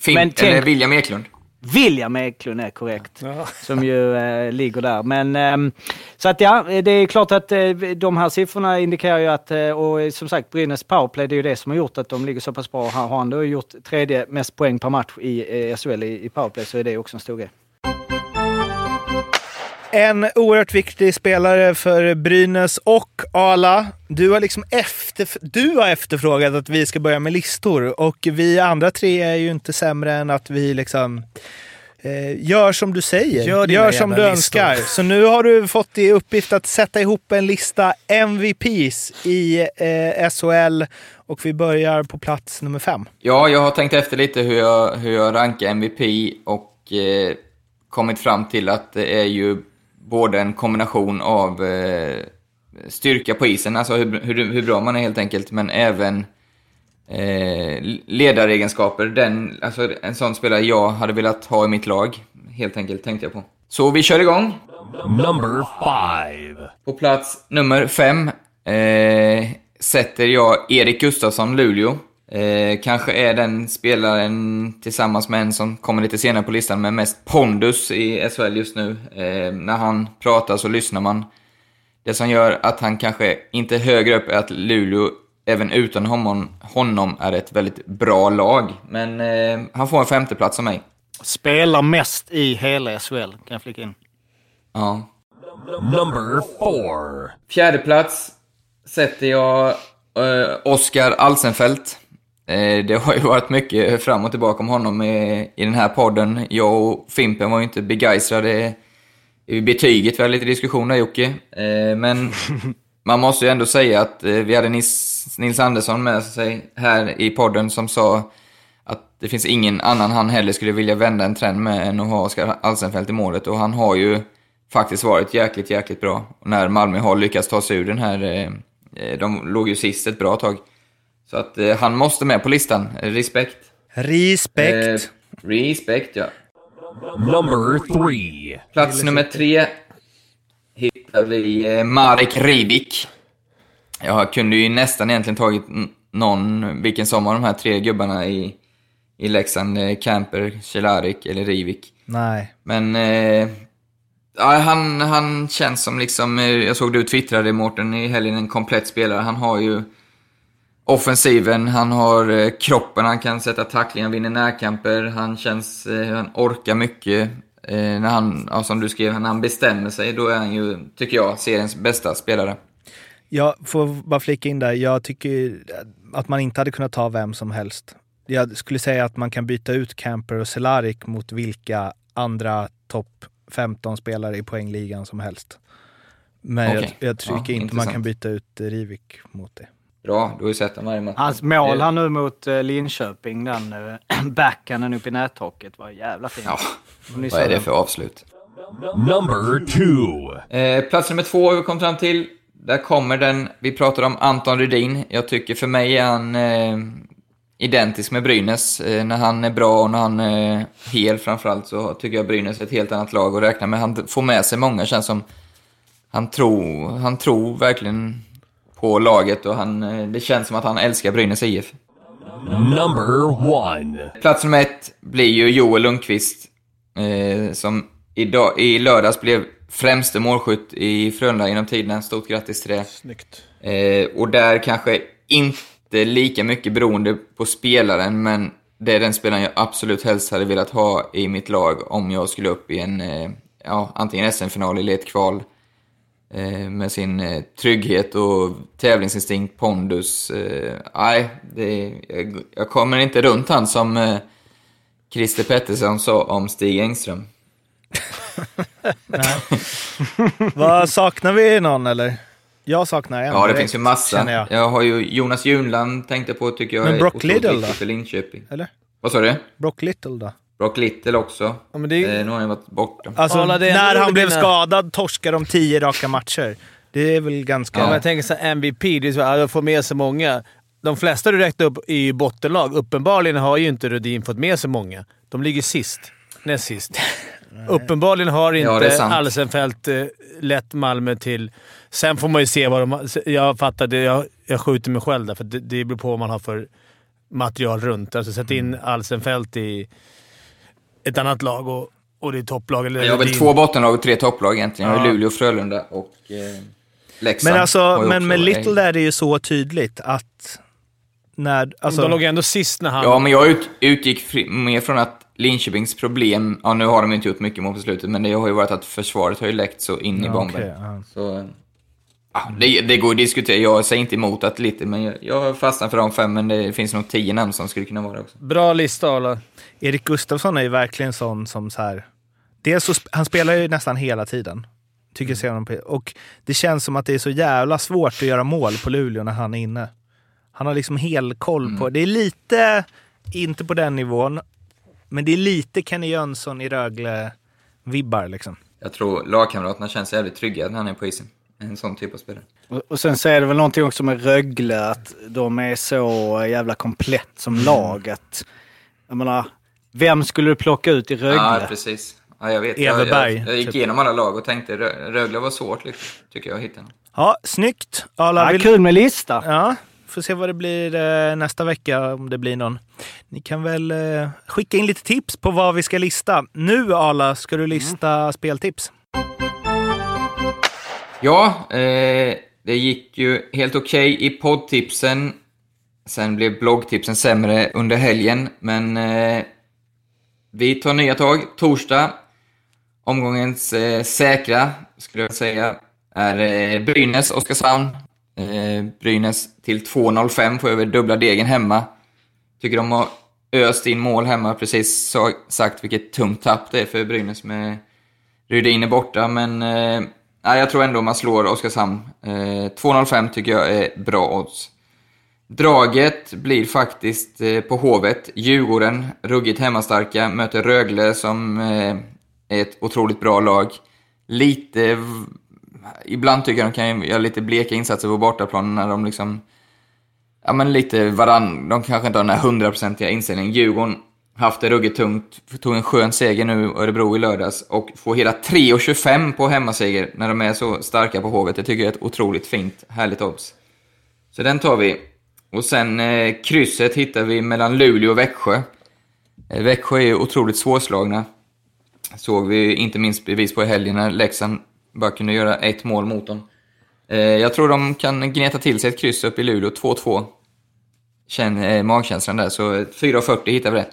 Fim, men tänk, eller William Eklund. William Eklund är korrekt. Ja. Som ju eh, ligger där. Men, eh, så att ja, det är klart att eh, de här siffrorna indikerar ju att, eh, och som sagt Brynäs powerplay, det är ju det som har gjort att de ligger så pass bra. Har han då gjort tredje mest poäng per match i eh, SHL i, i powerplay så är det också en stor grej. En oerhört viktig spelare för Brynäs och Ala. Du har, liksom efter, du har efterfrågat att vi ska börja med listor och vi andra tre är ju inte sämre än att vi liksom eh, gör som du säger. Gör, gör som du önskar. Så nu har du fått i uppgift att sätta ihop en lista MVPs i eh, SHL och vi börjar på plats nummer fem. Ja, jag har tänkt efter lite hur jag, hur jag rankar MVP och eh, kommit fram till att det är ju både en kombination av eh, styrka på isen, alltså hur, hur, hur, bra man är helt enkelt, men även eh, ledaregenskaper. Den, alltså en sån spelare jag hade velat ha i mitt lag, helt enkelt, tänkte jag på. Så vi kör igång. Number five. På plats nummer fem eh, sätter jag Erik Gustafsson, Luleå. Eh, kanske är den spelaren tillsammans med en som kommer lite senare på listan med mest pondus i SHL just nu. Eh, när han pratar så lyssnar man. Det som gör att han kanske inte är högre upp är att Luleå även utan honom, honom är ett väldigt bra lag. Men eh, han får en femteplats av mig. Spelar mest i hela SHL, kan jag flika in. Ja. Number four. Fjärde plats sätter jag eh, Oskar Alsenfelt. Eh, det har ju varit mycket fram och tillbaka om honom i, den här podden. Jag och Fimpen var ju inte begeistrade i betyget. Vi hade lite diskussioner Jocke. Eh, men [LAUGHS] man måste ju ändå säga att eh, vi hade Nils Andersson med sig här i podden som sa att det finns ingen annan han heller skulle vilja vända en trend med än att ha Oskar Alsenfelt i målet. Och han har ju faktiskt varit jäkligt, jäkligt bra. När Malmö har lyckats ta sig ur den här... De låg ju sist ett bra tag. Så att eh, han måste med på listan. Respekt. Respekt. Eh, respekt, ja. Number three. Plats nummer tre hittar vi eh, Marek Rivik. Jag kunde ju nästan egentligen tagit någon, vilken som av de här tre gubbarna i, i Leksand, eh, Camper, Cehlárik eller Rivik. Nej. Men eh, ja, han, han känns som liksom, eh, jag såg du twittrade Mårten i helgen, en komplett spelare. Han har ju offensiven, han har eh, kroppen, han kan sätta tacklingar, vinner närkamper, han känns, eh, han orkar mycket. Eh, när han, ja, som du skrev, när han bestämmer sig, då är han ju, tycker jag, seriens bästa spelare. Jag får bara flika in där, jag tycker att man inte hade kunnat ta vem som helst. jag skulle säga att man kan byta ut Camper och Cehlárik mot vilka andra topp 15-spelare i poängligan som helst. Men Okej. jag, jag tycker Ja, inte man intressant. kan byta ut Rivik mot det. Bra, du har ju sett den varje match. Hans mål Eh, här nu mot eh, Linköping, den eh, [CLEARS THROAT] backhanden upp i nättaket var jävla fin. Ja, vad är det för avslut? Number two. Eh, plats nummer två har vi kommit fram till. Där kommer den. Vi pratar om Anton Rudin. Jag tycker för mig är han eh, identisk med Brynäs. Eh, när han är bra och när han är hel framförallt så tycker jag Brynäs är ett helt annat lag att räkna med. Han får med sig många, känns som. Han tror, han tror verkligen på laget och han, eh, det känns som att han älskar Brynäs IF. Number one. Plats nummer ett blir ju Joel Lundqvist, eh, som idag, i lördags blev främste målskytt i Frölunda genom tiderna. Stort grattis till det. Snyggt. Eh, och där kanske inte lika mycket beroende på spelaren, men det är den spelaren jag absolut helst hade velat ha i mitt lag om jag skulle upp i en, eh, ja, antingen SM-final eller ett kval. Eh, med sin eh, trygghet och tävlingsinstinkt, pondus. Eh, nej, det, jag, jag kommer inte runt han som eh, Christer Pettersson sa om Stig Engström. [LAUGHS] Vad saknar vi någon eller? Jag saknar en. Ja, det direkt, finns ju massa. Jag. Jag. har ju Jonas Junland tänkte på, tycker jag Men är Brock viktig då? för Linköping. Eller? Vad sa du? Brock Little då? Brock Little också. Ja, men det är... Eh, nu har han varit borta. Alltså, är när han blev dina- skadad torskade de tio raka matcher. Det är väl ganska... Ja, men jag tänker så här, MVP, det är så att få med sig många. De flesta du räknade upp är ju bottenlag. Uppenbarligen har ju inte Rudin fått med sig många. De ligger sist. Näst sist. Uppenbarligen har Ja, inte sant. Alsenfelt eh, lett Malmö till... Sen får man ju se vad de. Jag fattar, det, jag, jag skjuter mig själv där, för det, det beror på vad man har för material runt. Alltså sätt in Mm. Alsenfelt i ett annat lag och, och det är topplag. Eller Jag har väl två bottenlag och tre topplag egentligen. Jag har. Luleå, Frölunda och eh, Leksand. Men alltså, men med Little där är det ju så tydligt att när... Alltså, de låg ändå sist när han... Ja, men jag ut, utgick fri, mer från att Linköpings problem, ja nu har de inte gjort mycket mål på slutet, men det har ju varit att försvaret har ju läckt så in i Ja, bomben. okej, ja. Så, eh, ja, det, det går att diskutera. Jag säger inte emot att lite, men jag, jag fastnar för de fem, men det finns nog tio namn som skulle kunna vara också. Bra lista, Arla. Erik Gustafsson är ju verkligen sån som så här... Dels så, han spelar ju nästan hela tiden. Tycker jag ser honom på, och det känns som att det är så jävla svårt att göra mål på Luleå när han är inne. Han har liksom hel koll på... Det är lite, inte på den nivån, men det är lite Kenny Jönsson i Rögle-vibbar liksom. Jag tror lagkamraterna känns jävligt trygga när han är på isen. En sån typ av spelare. Och, och sen så är det väl någonting också med Rögle, att de är så jävla komplett som lag. Att, jag menar, vem skulle du plocka ut i Rögle? Ja, precis. Ja, jag vet. Jag, Everberg, jag, jag gick typ. igenom alla lag och tänkte Rö- Rögle var svårt, liksom, tycker jag, att hitta. Ja, snyggt. Arla, Ja, vill- kul med lista. Ja, får se vad det blir eh, nästa vecka om det blir någon. Ni kan väl eh, skicka in lite tips på vad vi ska lista. Nu Arla, ska du lista speltips? Ja, eh, det gick ju helt okej i poddtipsen. Sen blev bloggtipsen sämre under helgen, men eh, vi tar nya tag. Torsdag, omgångens eh, säkra, skulle jag säga, är eh, Brynäs, Oskarshamn. Eh, Brynäs till 2.05 får över dubbla degen hemma. Tycker de har öst in mål hemma, precis sagt vilket tungt tapp det är för Brynäs med Rydin är borta, men eh, nej, jag tror ändå man slår Oskarshamn. Eh, 2.05 tycker jag är bra odds. Draget blir faktiskt eh, på Hovet. Djurgården, ruggigt hemmastarka, möter Rögle som eh, är ett otroligt bra lag. Lite... Ibland tycker jag de kan göra lite bleka insatser på bortaplan när de liksom... Ja men lite varann. De kanske inte har den här hundraprocentiga inställningen. Djurgården haft det ruggigt tungt. Tog en skön seger nu, Örebro i lördags. Och får hela 3,25 på hemmaseger när de är så starka på Hovet. Det tycker jag är ett otroligt fint, härligt odds. Så den tar vi. Och sen eh, krysset hittar vi mellan Luleå och Växjö. Eh, Växjö är ju otroligt svårslagna. Såg vi inte minst bevis på i helgen när Leksand bara kunde göra ett mål mot dem. Eh, jag tror de kan gneta till sig ett kryss upp i Luleå, 2-2. Känn eh, magkänslan där, så eh, 4,40 hittar vi det.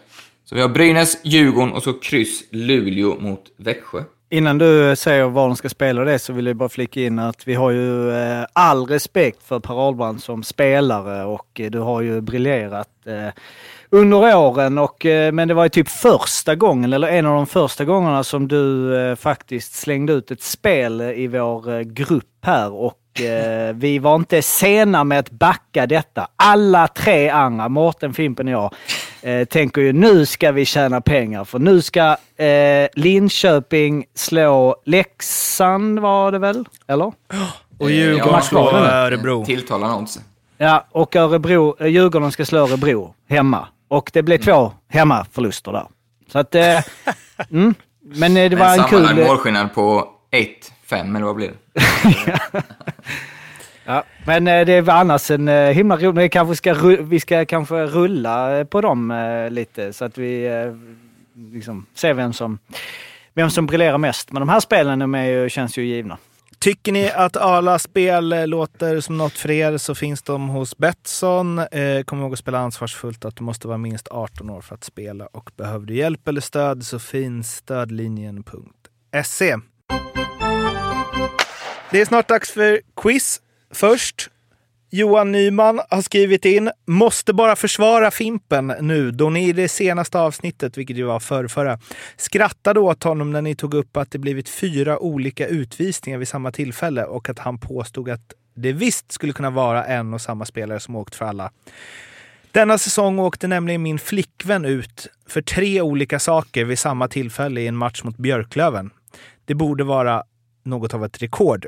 Så vi har Brynäs, Djurgården och så kryss Luleå mot Växjö. Innan du säger var de ska spela det så vill jag bara flika in att vi har ju eh, all respekt för Per Ahlbrand som spelare och eh, du har ju briljerat eh, under åren. Och, men det var ju typ första gången, eller en av de första gångerna som du faktiskt slängde ut ett spel i vår grupp här och vi var inte sena med att backa detta. Alla tre andra, Mårten, Fimpen och jag, eh, tänker ju nu ska vi tjäna pengar för nu ska eh, Linköping slå Leksand var det väl? Eller? [GASPS] Och Djurgården Ja, slår. Örebro. Tilltalande odds. Ja, och Örebro, eh, Djurgården ska slå Örebro hemma. Och det blev två hemmaförluster där. Så att... Eh, [LAUGHS] mm. Men eh, det var Men en kul... sammanlagd målskillnad på 1-5, eller vad blir det? [LAUGHS] [LAUGHS] Ja, men eh, det var annars en eh, himla rolig... Vi kanske ska, vi ska kanske rulla eh, på dem lite så att vi liksom ser vem som, vem som briljerar mest. Men de här spelen de är ju, känns ju givna. Tycker ni att alla spel låter som något för er så finns de hos Betsson. Eh, kom ihåg att spela ansvarsfullt att du måste vara minst 18 år för att spela och behöver du hjälp eller stöd så finns stödlinjen.se. Det är snart dags för quiz. Först, Johan Nyman har skrivit in “Måste bara försvara Fimpen nu då ni i det senaste avsnittet, vilket ju var förrförra, skrattade åt honom när ni tog upp att det blivit fyra olika utvisningar vid samma tillfälle och att han påstod att det visst skulle kunna vara en och samma spelare som åkt för alla. Denna säsong åkte nämligen min flickvän ut för tre olika saker vid samma tillfälle i en match mot Björklöven. Det borde vara något av ett rekord.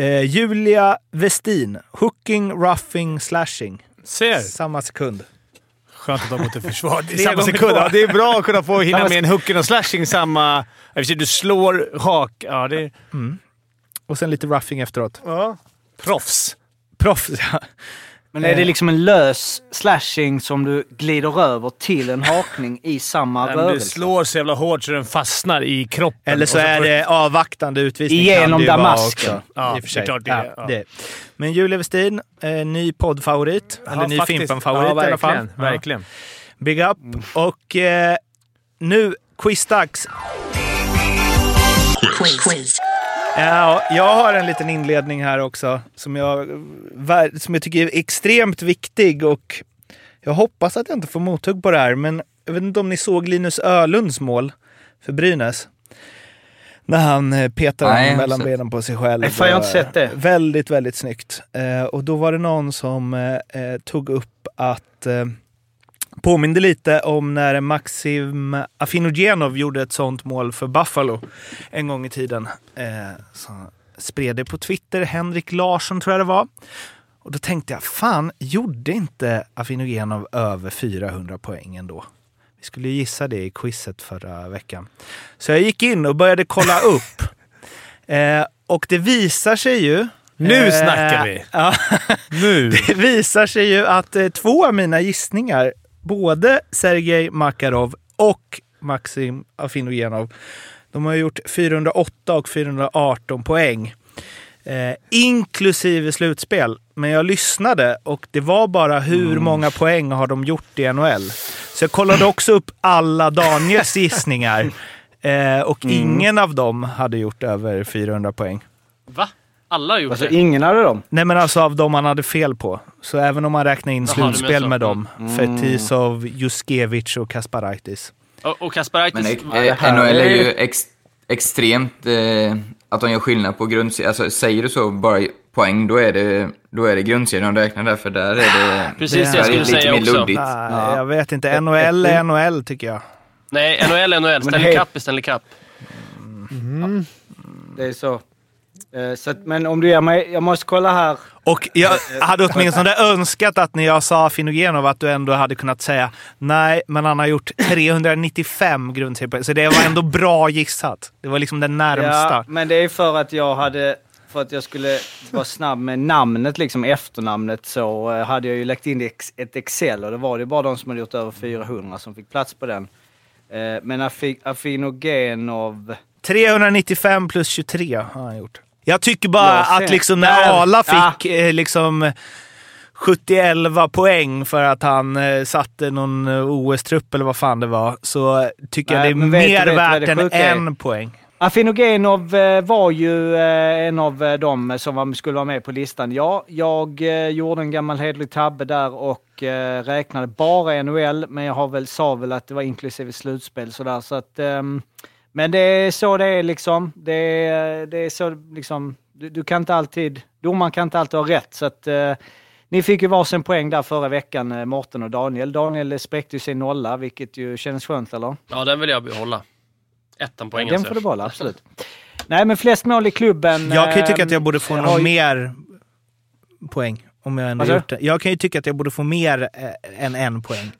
Eh, Julia Westin. Hooking, roughing, slashing. Ser. Samma sekund. Skönt att de går till försvar. Det är Tre [LAUGHS] samma sekund. Ja, det är bra att kunna få hinna med en hooken och slashing samma... I Du slår hak... Ja, det är... Mm. Och sen lite roughing efteråt. Ja. Proffs. Proffs, [LAUGHS] ja. Men är det liksom en lös slashing som du glider över till en hakning i samma [LAUGHS] Nej, men Du rörelse? slår så jävla hårt så den fastnar i kroppen. Eller så Och är det avvaktande utvisning. Igenom damasken. Ja, i och för sig. det är klart det är, ja. det. Men Julia Westin, eh, ny poddfavorit. Ja, eller ny. Fimpen-favorit ja, i alla fall. verkligen, Ja. Verkligen. Big up. Och eh, nu, quizdags. Ja, jag har en liten inledning här också som jag, som jag tycker är extremt viktig och jag hoppas att jag inte får mothugg på det här, men jag vet inte om ni såg Linus Ölunds mål för Brynäs? När han eh, petar Nej, mellan benen på sig själv. Nej, fan, jag har inte sett det. Väldigt, väldigt snyggt. Eh, och då var det någon som eh, eh, tog upp att påminde lite om när Maxim Afinogenov gjorde ett sånt mål för Buffalo en gång i tiden. Eh, så spred det på Twitter. Henrik Larsson tror jag det var. Och då tänkte jag, fan, gjorde inte Afinogenov över 400 poäng ändå? Vi skulle gissa det i quizet förra veckan. Så jag gick in och började kolla [LAUGHS] upp. Eh, och det visar sig ju... Nu eh, snackar vi! Ja, Nu! [LAUGHS] det visar sig ju att eh, två av mina gissningar, både Sergej Makarov och Maxim Afinogenov, de har gjort 408 och 418 poäng. Eh, inklusive slutspel. Men jag lyssnade och det var bara hur många poäng har de gjort i NHL. Så jag kollade också upp alla Daniels gissningar. [LAUGHS] Eh, och ingen av dem hade gjort över 400 poäng. Va? Alla har gjort Alltså det? ingen hade dem? Nej men alltså av dem han hade fel på. Så även om man räknar in Jaha, slutspel med dem. Mm. Fetisov, Juskevich och Kasparaitis. Och, och Kasparaitis... Men eh, NHL är ju ex, extremt eh, att de gör skillnad på grundserien. Alltså, säger du så bara poäng, då är det, då är det grundserien de räknar där, för där är det, [LAUGHS] Precis det jag är skulle lite säga mer också. luddigt. Nej, Jag vet inte. NHL är NHL tycker jag. Nej, NHL är NHL. Stanley Cup är Stanley Cup. Det är så. Eh, så att, men om du ger mig... Jag måste kolla här. Och jag hade åtminstone önskat att när jag sa Finogenov att du ändå hade kunnat säga nej, men han har gjort 395 grundseriepoäng. Så det var ändå bra gissat. Det var liksom den närmsta. Ja, men det är för att jag hade... För att jag skulle vara snabb med namnet, liksom efternamnet, så eh, hade jag ju lagt in ett Excel och det var det bara de som hade gjort över 400 som fick plats på den. Eh, Men Afi- Afinogenov... 395 plus 23 har han gjort. Jag tycker bara Jag att liksom Där. när Ala Ja. fick eh, liksom 70-11 poäng för att han eh, satte någon eh, OS-trupp eller vad fan det var, så tycker Nej, jag det är mer du värt än är? en poäng. Afinogenov var ju en av dem som skulle vara med på listan. Ja, jag gjorde en gammal hederlig tabbe där och räknade bara NHL, men jag har väl, sa väl att det var inklusive slutspel sådär. Så att, ehm, men det är så det är liksom. Det är, det är så liksom, du, du kan inte alltid, domaren kan inte alltid ha rätt. Så att, eh, ni fick ju varsin poäng där förra veckan, eh, Mårten och Daniel. Daniel spräckte ju sin nolla, vilket ju kändes skönt, eller? Ja, den vill jag behålla. Ettan poäng Den får du behålla, absolut. Nej, men flest mål i klubben. Jag kan ju tycka att jag borde få någon ju- mer poäng. Om jag ändå gjort det. Jag kan ju tycka att jag borde få mer eh, än en poäng.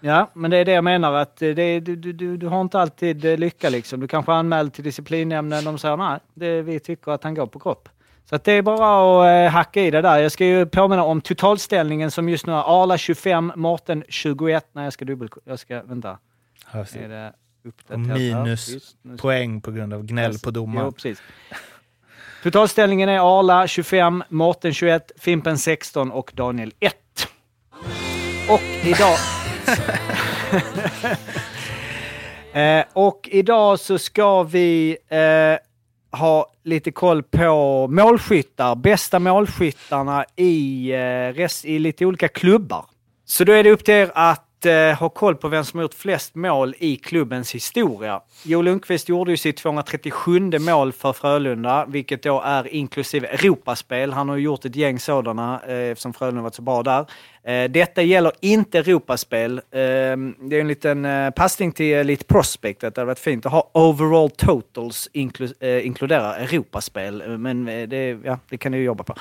Ja, men det är det jag menar att det, du, du, du, har inte alltid eh, lycka liksom. Du kanske anmäler till disciplinnämnden de säger nej, det, vi tycker att han går på kropp. Så att det är bara att eh, hacka i det där. Jag ska ju påminna om totalställningen som just nu är Arla 25, Mårten 21. Nej, jag ska dubbel... Jag ska... Vänta. Är det Och minus poäng på grund av gnäll på domaren. precis. Totalställningen är Arla 25, Mårten 21, Fimpen 16 och Daniel 1. Och idag... [LAUGHS] eh, och idag så ska vi eh, ha lite koll på målskyttar, bästa målskyttarna i, eh, rest, i lite olika klubbar. Så då är det upp till er att eh, ha koll på vem som har gjort flest mål i klubbens historia. Joel Lundqvist gjorde ju sitt 237 mål för Frölunda, vilket då är inklusive Europaspel. Han har ju gjort ett gäng sådana eh, eftersom Frölunda varit så bra där. Eh, detta gäller inte Europaspel. Ehm, det är en liten eh, passning till eh, Elite Prospect, att det hade varit fint att ha overall totals inklu inkludera Europaspel. Men det, ja, det kan ni ju jobba på.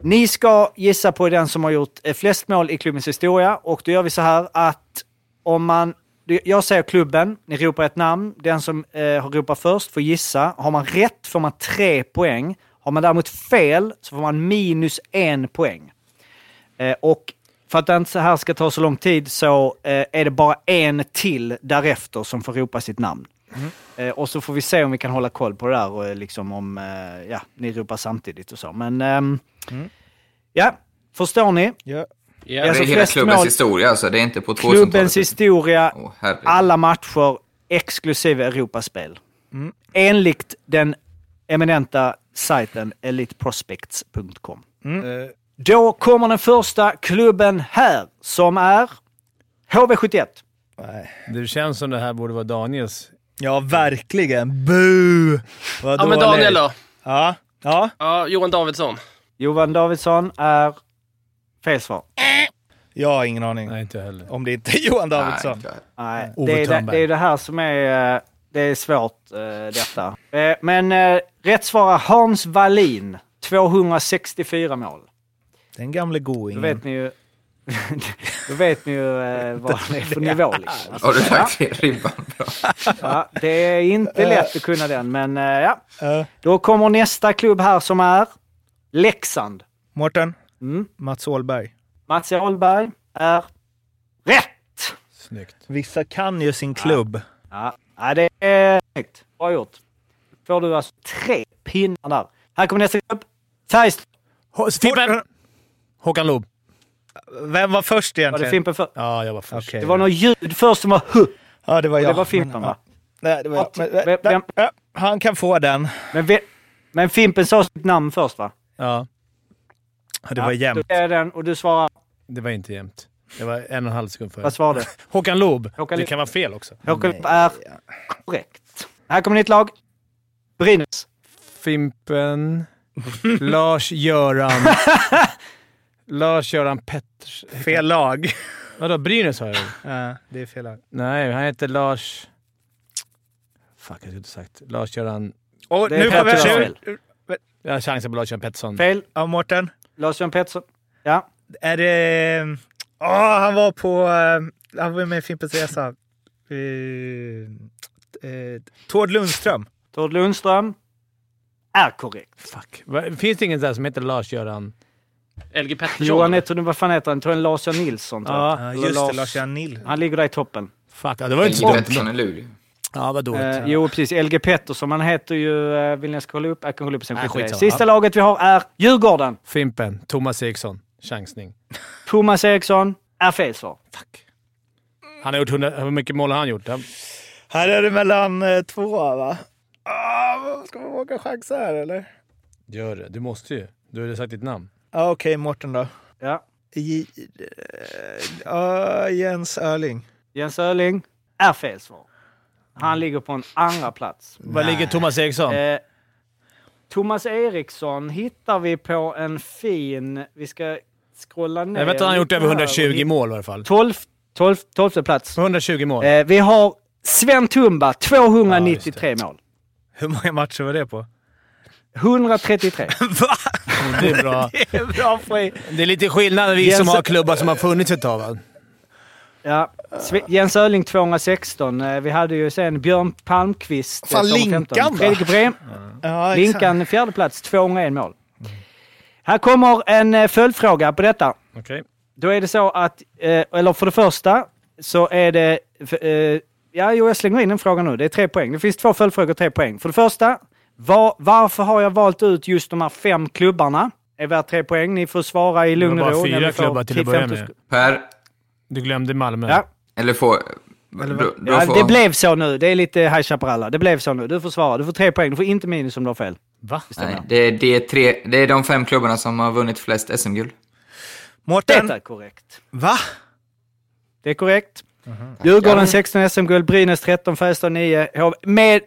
Ni ska gissa på den som har gjort flest mål i klubbens historia och då gör vi så här att om man jag säger klubben, ni ropar ett namn. Den som eh, har ropat först får gissa. Har man rätt får man tre poäng. Har man däremot fel så får man minus en poäng. Eh, och för att det inte så här ska ta så lång tid så eh, är det bara en till därefter som får ropa sitt namn. Eh, och så får vi se om vi kan hålla koll på det där och eh, liksom om eh, ja, ni ropar samtidigt och så. Men ehm, ja, förstår ni? Ja. Det är hela klubbens historia alltså, det är inte på 2000-talet. Klubbens historia, herregud. alla matcher exklusive Europaspel. Mm. Enligt den eminenta sajten eliteprospects.com. Mm. Eh, Då kommer den första klubben här som är HV71. Det känns som det här borde vara Daniels. Ja, verkligen. Bu! Vad Ja, men. Daniel då? Ja. Ja. Ja, Johan Davidsson. Johan Davidsson är fel svar. Jag har ingen aning. Nej, inte heller. Om det inte är Johan Davidsson. Nej, Ove det, är det, det är det här som är, eh, det är svårt eh, detta. Eh, Men rätt svar är Hans Wallin. 264 mål. Den gamle Då goingen. vet ni ju, [LAUGHS] då vet ni ju eh, vad det är för [LAUGHS] nivå. Liksom. Har du lagt ribban bra? [LAUGHS] Ja, det är inte lätt att kunna den, men eh, ja. Då kommer nästa klubb här som är Leksand. Mårten? Mm. Mats Åhlberg. Mats Ahlberg är rätt! Snyggt. Vissa kan ju sin klubb. Ja, ja det är snyggt. Bra gjort. Får du alltså tre pinnar där. Här kommer nästa klubb. Färjestad. Håkan Loob. Vem var först egentligen? Var det Fimpen först? Ja, jag var först. Okej. Det var något ljud först som var hu. Ja, det var Och jag. Det var Fimpen va? Nej, det var jag. Men, Vem- vem- ja, han kan få den. Men, ve- men Fimpen sa sitt namn först va? Ja, Ja, det var jämnt. Då är den och du svarar... det var inte jämnt. Det var en och en halv sekund före. Vad svarade du? [LAUGHS] Håkan Loob. Det Loob. kan vara fel också. Håkan är korrekt. Här kommer nytt lag. Brynäs. Fimpen. [LAUGHS] Lars-Göran... [LAUGHS] Lars-Göran Petters... Fel lag. Vadå, Brynäs har jag väl? Ja, det är fel lag. Nej, han heter Lars... Fuck, jag skulle inte sagt. Lars-Göran... Är nu Pettersson. Jag har chansen på Lars-Göran Pettersson. Fel. Ja, Mårten. Lars-Göran Pettersson. Ja. Är det... Åh, han var på... eh, Han var med i Fimpens Resa. Uh, uh, Tord Lundström. Tord Lundström är korrekt. Fuck. Finns det ingen där som heter Lars-Göran? LG Pettersson. Johan, tror, vad fan heter han? Jag tror är Lars-Göran Nilsson. Tror jag. Ja, just det. Lars- Lars-Göran Nil. Han ligger där i toppen. Fuck, ja, det var inte så. Pettersson i Luleå. Ja, vad dåligt. Eh, jo, precis. LG Pettersson. Han heter ju... Eh, vill ni jag ska kolla upp? Jag kan kolla upp sen. Nej, skit. Sista Ja. laget vi har är Djurgården. Fimpen. Thomas Eriksson. Chansning. Thomas Eriksson är fel svar. Han har gjort 100... Hur mycket mål har han gjort? Han... Här är det mellan eh, två, va? våga chansa här eller? Gör det. Du måste ju. Du har ju sagt ditt namn. Ja, Okej, Mårten då. Ja. J- ja, Jens Öling. Jens Öling är fel svar. Han ligger på en andra plats. Var ligger Thomas Eriksson? Eh, Thomas Eriksson hittar vi på en fin... Vi ska scrolla ner. Jag vet att han har gjort över här och 120 hitta- mål i alla fall. 12, 12, 12 plats. 120 mål. Eh, vi har Sven Tumba, 293 mål. Hur många matcher var det på? 133. [LAUGHS] Det är bra. [LAUGHS] Det är bra poäng. Det är lite skillnad vi som Jens- har klubbar som har funnits ett tag. va? Ja. Jens Öling 216. Eh, Vi hade ju sen Björn Palmqvist. eh, Fan, 215. Linkan då? Fredrik Brem. Ja. Linkan fjärde plats, 201 mål. Här kommer en eh, följdfråga på detta. Okej. Då är det så att, eh, eller för det första så är det, eh, ja jo jag slänger in en fråga nu. Det är tre poäng. Det finns två följdfrågor, tre poäng. För det första, var, varför har jag valt ut just de här fem klubbarna? Är värt tre poäng. Ni får svara i lugn Det och var ro. bara när fyra vi får klubbar till att 10, börja 15 med. Per, Du glömde Malmö. Ja. eller får... Eller vad? då Ja, får, det blev så nu. Det är lite High Chaparral. Det blev så nu. Du får svara. Du får tre poäng. Du får inte minus om du har fel. Va? Nej, det, är, det, är tre, det är de fem klubbarna som har vunnit flest SM-guld. Mårten. Det är korrekt. Va? Det är korrekt. Djurgården 16 SM-guld, Brynäs 13, Färjestad 9. HV Med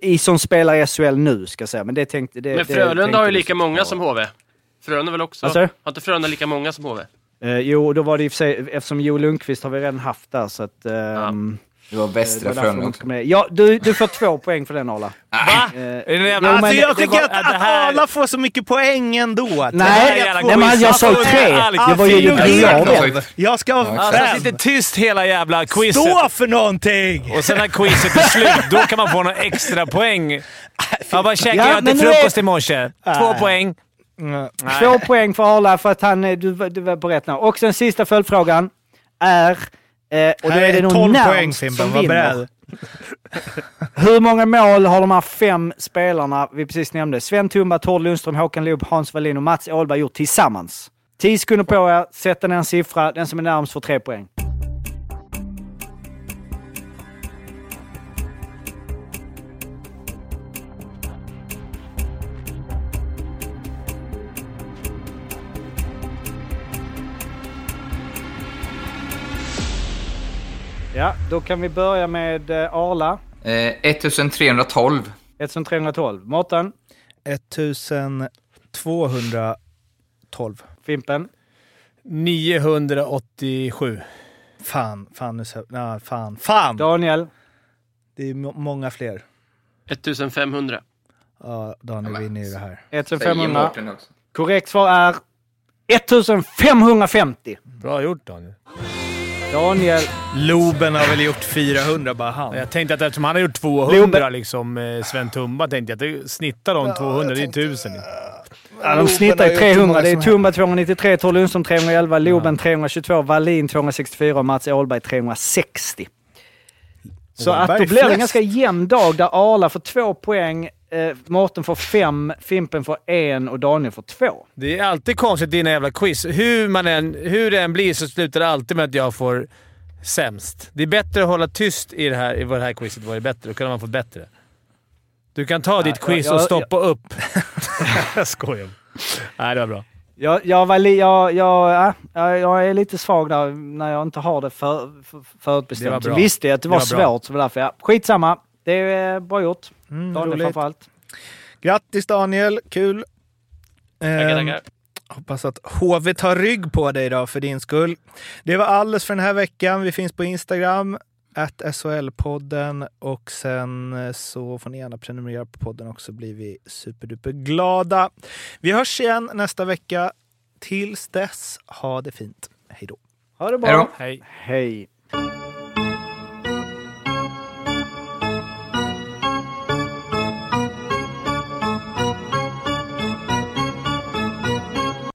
i som spelar i SHL nu, ska jag säga. Men det tänkte... Det, Men Frölunda tänkte har ju lika många som HV. Frölunda väl också? Du? Har inte Frölunda lika många som HV? Eh, jo, då var det i och för sig, eftersom Joel Lundqvist har vi redan haft där, så att... ehm, Det var det Västra därför Frölunda också. Ja, du, du får två poäng för den, Arla. Va? Eh, det jo, men Alltså jag det tycker var- att, det att här- alla får så mycket poäng ändå. Nej, nej men jag sa quiz. tre. Alltså, Det var ju ju jag vet. Jag ska ha Alltså, fem. sitter tyst hela jävla quizet. Stå för någonting! Och sen när quizet är slut, då kan man få några extra poäng. Ja, vad käkade Ja, jag till frukost i morse? Två poäng. Två poäng för Arla för att han, eh, du, var- du var på rätt nu. Och sen sista följdfrågan är... Eh, och Här är det nog 12 Närmst poäng Fimpen, var beredd. [LAUGHS] Hur många mål har de här fem spelarna vi precis nämnde? Sven Tumba, Tord Lundström, Håkan Loob, Hans Wallin och Mats Åhlberg gjort tillsammans. 10 sekunder på er, sätta ner en siffra. Den som är närmast får tre poäng. Ja, då kan vi börja med eh, Arla. Eh, 1312. 1312. Mårten, 1212. Fimpen, 987. Fan, fan nu så... Nej, fan. Fan! Daniel, Det är må- många fler. 1500. Ja, Daniel vinner ju det här. Säger 1500. Mårten också. Korrekt svar är 1550. Bra gjort Daniel. Daniel, Loben har väl gjort 400, bara han. Jag tänkte att eftersom han har gjort 200, liksom eh, Sven Tumba, tänkte jag att snittar de 200. Det är 1000. ja, de snittar ju 300. Det är Tumba 293, Tor Lundström 311, Loben 322, Wallin 264 och Mats Åhlberg 360. Så att då blir det en ganska jämn dag där Arla får två poäng, eh, Mårten får fem, Fimpen får en och Daniel får två. Det är alltid konstigt dina jävla quiz. Hur, man än, hur det än blir så slutar det alltid med att jag får sämst. Det är bättre att hålla tyst i det här, i det här quizet. Var det bättre. Då kan man få bättre. Du kan ta ditt quiz jag- och jag- stoppa upp. [LAUGHS] jag skojar. Nej, det var bra. Jag, jag, var li, jag, jag, ja, jag, jag är lite svag där när jag inte har det för, för, Det var förutbestämt. Så bra. visste jag att det var, Det var bra. svårt, så det var därför jag... Skitsamma. Det är eh, bra gjort. Mm, Daniel framförallt. Grattis Daniel, kul. Tackar, Ehm, tackar. Hoppas att HV tar rygg på dig idag för din skull. Det var alldeles för den här veckan. Vi finns på Instagram, at SHL-podden och sen eh, så får ni gärna prenumerera på podden också blir vi superduper glada. Vi hörs igen nästa vecka. Tills dess, ha det fint. Hej då. Ha det Hej då. bra. Hej. Hej.